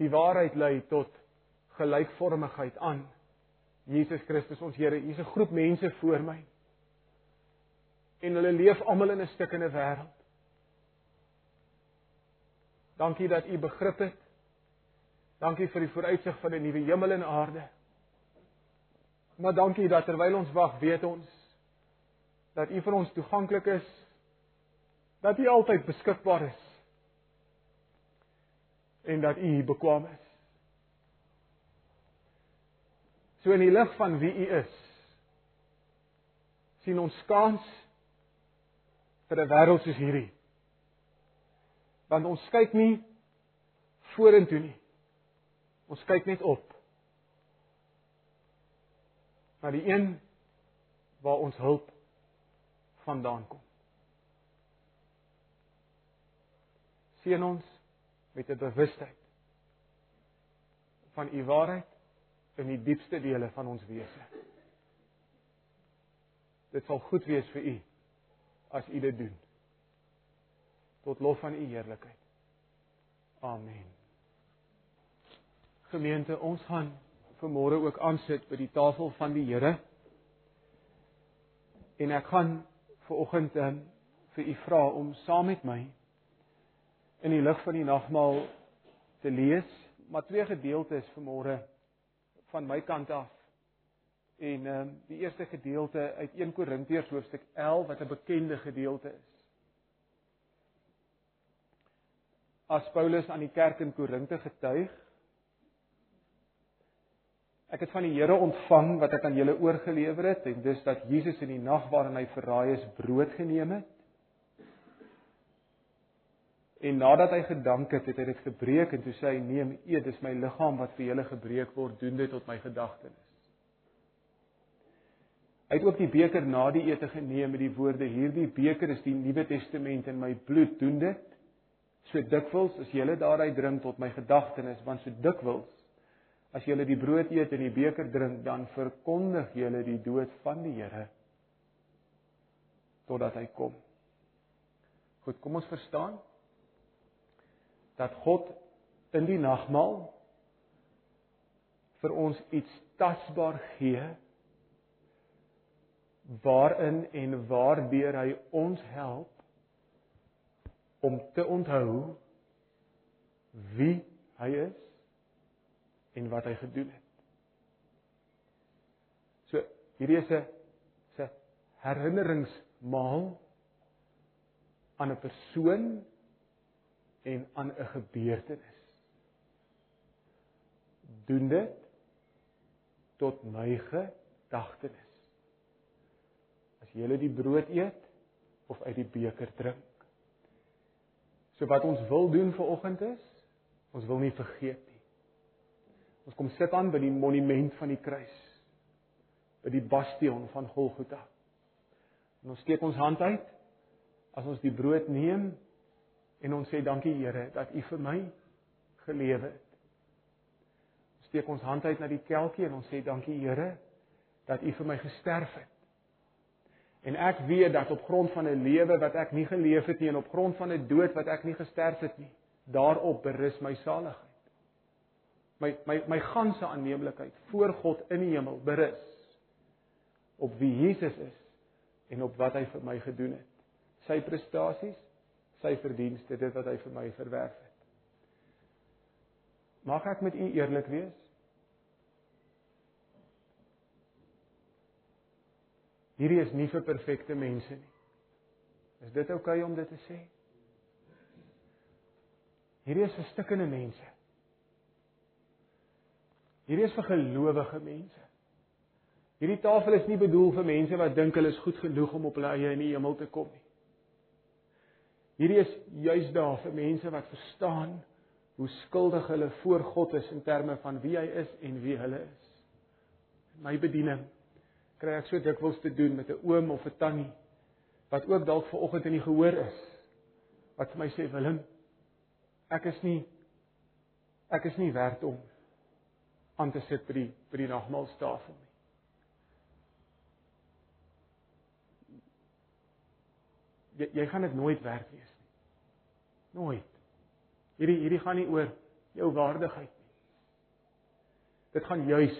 die waarheid lei tot gelykvormigheid aan Jesus Christus ons Here. Hier's 'n groep mense voor my. En hulle leef almal in 'n stikkende wêreld. Dankie dat u begrip het. Dankie vir die vooruitsig van 'n nuwe hemel en aarde. Maar dankie dat terwyl ons wag, weet ons dat u vir ons toeganklik is. Dat u altyd beskikbaar is. En dat u bekwam is. So in die lig van wie u is, sien ons kans vir 'n wêreld soos hierdie want ons kyk nie vorentoe nie. Ons kyk net op. Na die een waar ons hulp vandaan kom. Sien ons met 'n bewustheid van u waarheid in die diepste dele van ons wese. Dit sal goed wees vir u as u dit doen tot lof van u heerlikheid. Amen. Gemeente, ons gaan vanmôre ook aansit by die tafel van die Here. En ek gaan ver oggend um, vir u vra om saam met my in die lig van die nagmaal te lees, maar twee gedeeltes vanmôre van my kant af. En ehm um, die eerste gedeelte uit 1 Korintiërs hoofstuk 11 wat 'n bekende gedeelte is. as Paulus aan die kerk in Korinthe getuig. Ek het van die Here ontvang wat ek aan julle oorgelewer het en dis dat Jesus in die nag waarin hy verraai is, brood geneem het. En nadat hy gedank het, het hy dit gebreek en toe sê hy: "Neem, eet, dis my liggaam wat vir julle gebreek word, doen dit tot my gedagtenis." Hy het ook die beker na die ete geneem met die woorde: "Hierdie beker is die Nuwe Testament in my bloed, doen dit So dikwels as julle daaruit drink tot my gedagtenis, want so dikwels as julle die brood eet en die beker drink, dan verkondig julle die dood van die Here totdat hy kom. Goed, kom ons verstaan dat God in die nagmaal vir ons iets tasbaar gee waarin en waardeur hy ons help om te onthou wie hy is en wat hy gedoen het. So hierdie is 'n se herinneringsmaal aan 'n persoon en aan 'n gebeurtenis. Doen dit tot my gedagtenis. As jy die brood eet of uit die beker drink So wat ons wil doen vir oggend is, ons wil nie vergeet nie. Ons kom sit aan by die monument van die kruis. By die bastion van Golgotha. En ons steek ons hand uit as ons die brood neem en ons sê dankie Here dat U vir my gelewe het. Ons steek ons hand uit na die kelkie en ons sê dankie Here dat U vir my gesterf het. En ek weet dat op grond van 'n lewe wat ek nie geleef het nie en op grond van 'n dood wat ek nie gesterf het nie, daarop berus my saligheid. My my my ganse aanneemlikheid voor God in die hemel berus op wie Jesus is en op wat hy vir my gedoen het. Sy prestasies, sy verdienste, dit wat hy vir my verwerf het. Mag ek met u eerlik wees? Hierdie is nie vir perfekte mense nie. Is dit oukei okay om dit te sê? Hierdie is vir stikkende mense. Hierdie is vir gelowige mense. Hierdie tafel is nie bedoel vir mense wat dink hulle is goed genoeg om op hulle eie in die hemel te kom nie. Hierdie is juis daar vir mense wat verstaan hoe skuldig hulle voor God is in terme van wie hy is en wie hulle is. My bediening kry ek so dikwels te doen met 'n oom of 'n tannie wat ook dalk ver oggend in die gehoor is wat vir my sê Willem ek is nie ek is nie werd om aan te sit by die by die nagmaaltafel nie. Jy jy gaan dit nooit werd wees nie. Nooit. Hierdie hierdie gaan nie oor jou waardigheid nie. Dit gaan juis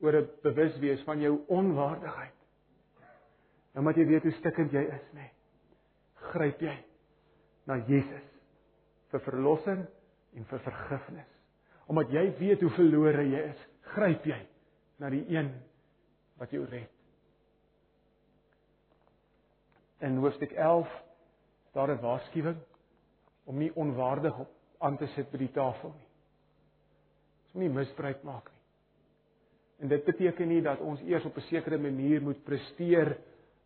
oor 'n bewus wees van jou onwaardigheid. Nou moet jy weet hoe stikkend jy is, nê. Gryp jy na Jesus vir verlossing en vir vergifnis. Omdat jy weet hoe verlore jy is, gryp jy na die een wat jou red. In hoofstuk 11 daar 'n waarskuwing om nie onwaardig op aan te sit by die tafel nie. Ons moet nie misbruik maak nie. En dit beteken nie dat ons eers op 'n sekere manier moet presteer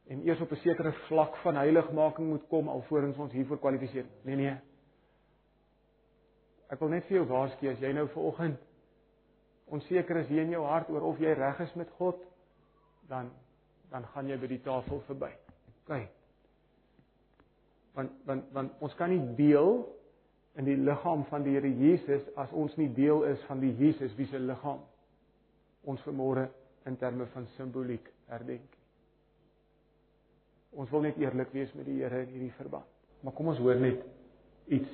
en eers op 'n sekere vlak van heiligmaking moet kom alvorens ons hiervoor kwalifiseer. Nee nee. Ek wil net vir jou waarsku as jy nou vanoggend onseker is hier in jou hart oor of jy reg is met God, dan dan gaan jy by die tafel verby. OK want want want ons kan nie deel in die liggaam van die Here Jesus as ons nie deel is van die Jesus wie se liggaam ons vermore in terme van simboliek herdenk. Ons wil net eerlik wees met die Here in hierdie verband. Maar kom ons hoor net iets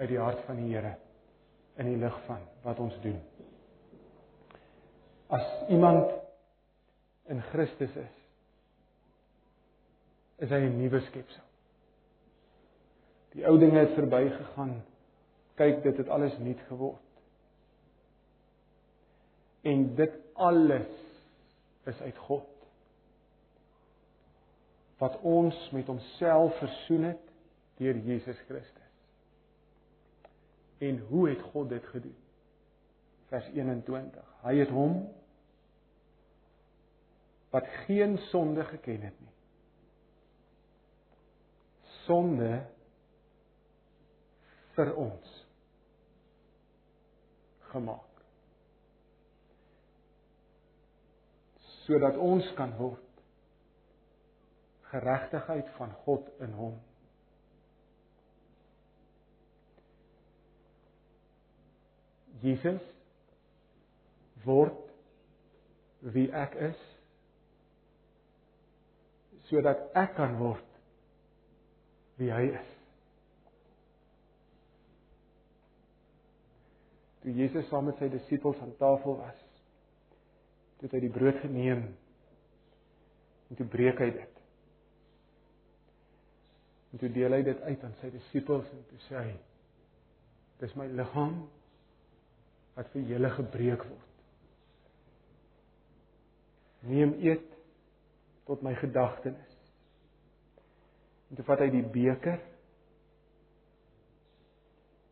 uit die hart van die Here in die lig van wat ons doen. As iemand in Christus is, is hy 'n nuwe skepsel. Die ou dinge het verbygegaan. Kyk, dit het alles nuut geword. En dit alles is uit God. Wat ons met homself versoen het deur Jesus Christus. En hoe het God dit gedoen? Vers 21. Hy het hom wat geen sonde geken het nie sonde vir ons gemaak. Sodat ons kan word geregtigheid van God in hom. Jesus word wie ek is sodat ek kan word wie hy is. Toe Jesus saam met sy disippels aan tafel was, het hy die brood geneem en toe breek hy dit. En toe deel hy dit uit aan sy disippels en toe sê hy: "Dis my liggaam wat vir julle gebreek word. Neem eet tot my gedagtenis." En toe vat hy die beker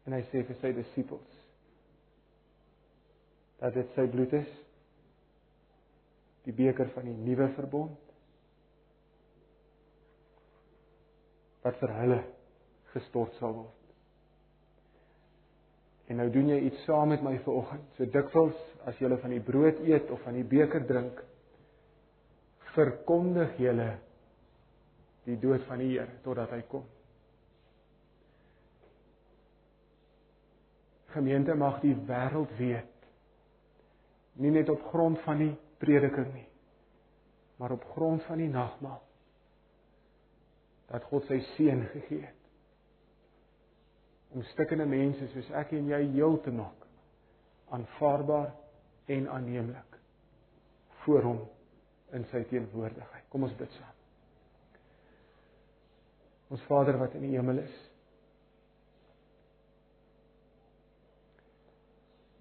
en hy sê vir sy disippels dat dit sy bloed is die beker van die nuwe verbond wat vir hulle gestort sal word. En nou doen jy iets saam met my vanoggend. So dikwels as jy van die brood eet of van die beker drink, verkondig jy die dood van die Here totdat hy kom. Gemeente mag die wêreld weet nie net op grond van die prediking nie maar op grond van die nagmaal dat God sy seun gegee het om stikkende mense soos ek en jy heel te maak aanvaarbaar en aanneemlik voor hom in sy teenwoordigheid. Kom ons bid saam. Ons Vader wat in die hemel is.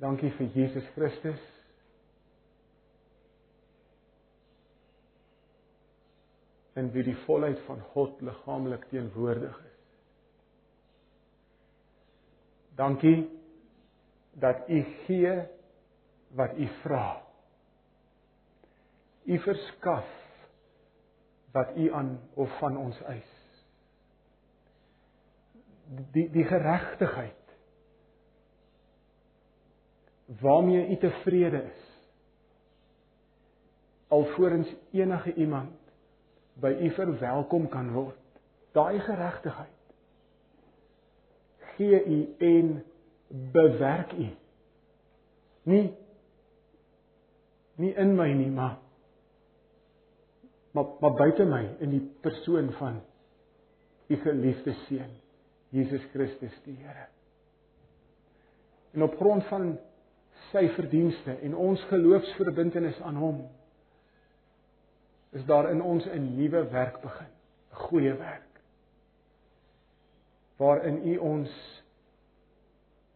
Dankie vir Jesus Christus. En wie die volheid van God liggaamlik teenwoordig is. Dankie dat U gee wat U vra. U verskaf wat U aan of van ons eis. Die die geregtigheid waarmee U tevrede is. Alvorens enige iemand by U verwelkom kan word. Daai geregtigheid gee U en bewerk U. Nie nie in my nie, maar maar maar buite my in die persoon van U geliefde seun Jesus Christus die Here. En op grond van sy verdienste en ons geloofsverbintenis aan hom is daar in ons 'n nuwe werk begin, 'n goeie werk. Waarin U ons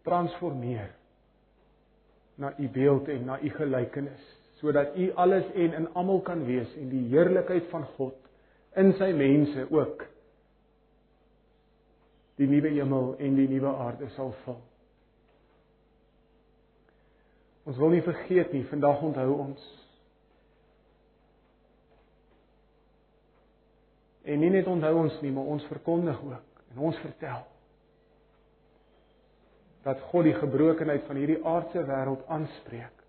transformeer na U beeld en na U gelykenis, sodat U alles en in almal kan wees en die heerlikheid van God in sy mense ook die nuwe hemel en die nuwe aarde sal vul. Ons wil nie vergeet nie, vandag onthou ons. En nie net onthou ons nie, maar ons verkondig ook en ons vertel dat God die gebrokenheid van hierdie aardse wêreld aanspreek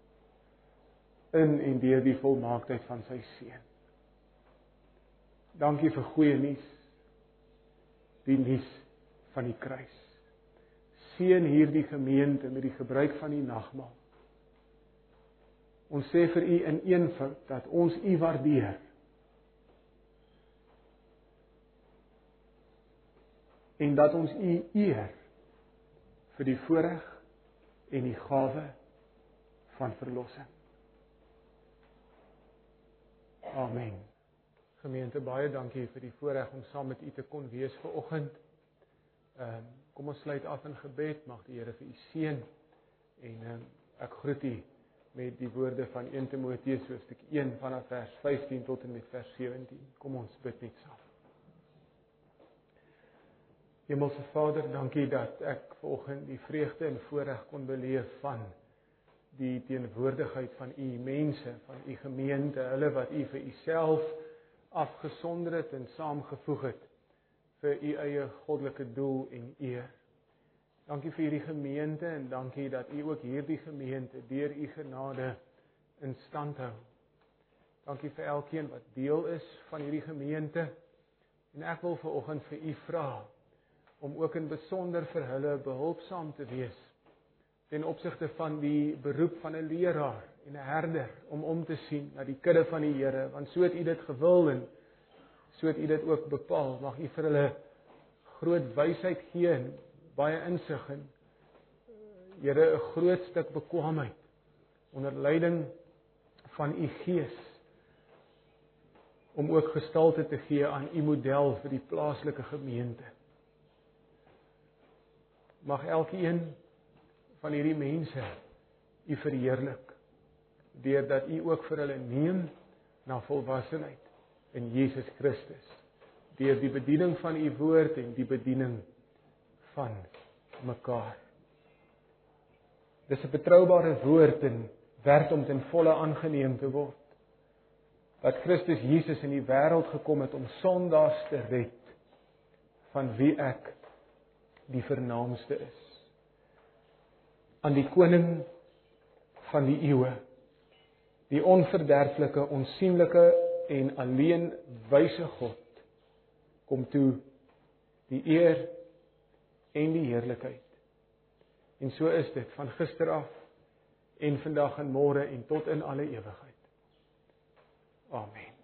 in en deur die volmaaktheid van sy seun. Dankie vir goeie nuus. Die nuus van die kruis. Seën hierdie gemeente met die gebruik van die nagmaal. Ons sê vir u in eenvoud dat ons u waardeer. En dat ons u eer vir die voorreg en die gawe van verlossing. Amen. Gemeente, baie dankie vir die voorreg om saam met u te kon wees ver oggend. Ehm um, kom ons sluit af in gebed. Mag die Here vir u seën en ehm um, ek groet u met die woorde van 1 Timoteus hoofstuk 1 vanaf vers 15 tot en met vers 17. Kom ons bid net saam. Hemelse Vader, dankie dat ek vanoggend die vreugde en voorreg kon beleef van die teenwoordigheid van u mense, van u gemeente, hulle wat u vir u self afgesonder het en saamgevoeg het vir u eie goddelike doel en eer. Dankie vir hierdie gemeente en dankie dat U ook hierdie gemeente deur U genade in stand hou. Dankie vir elkeen wat deel is van hierdie gemeente. En ek wil ver oggend vir U vra om ook in besonder vir hulle behulpsaam te wees ten opsigte van die beroep van 'n leraar en 'n herder om om te sien na die kudde van die Here, want so het U dit gewil en so het U dit ook bepaal. Mag U vir hulle groot wysheid gee en baie insig en Here 'n groot stuk bekwaamheid onder leiding van u Gees om ook gestalte te gee aan u model vir die plaaslike gemeente. Mag elkeen van hierdie mense u verheerlik deurdat u ook vir hulle neem na volwassenheid in Jesus Christus deur die bediening van u woord en die bediening van mekaar. Dis 'n betroubare woord en werd om ten volle aangeneem te word. Dat Christus Jesus in die wêreld gekom het om sondaars te red van wie ek die vernaamste is. Aan die koning van die eeue, die onverderflike, onsigbare en alleen wyse God kom toe die eer en die heerlikheid. En so is dit van gister af en vandag en môre en tot in alle ewigheid. Amen.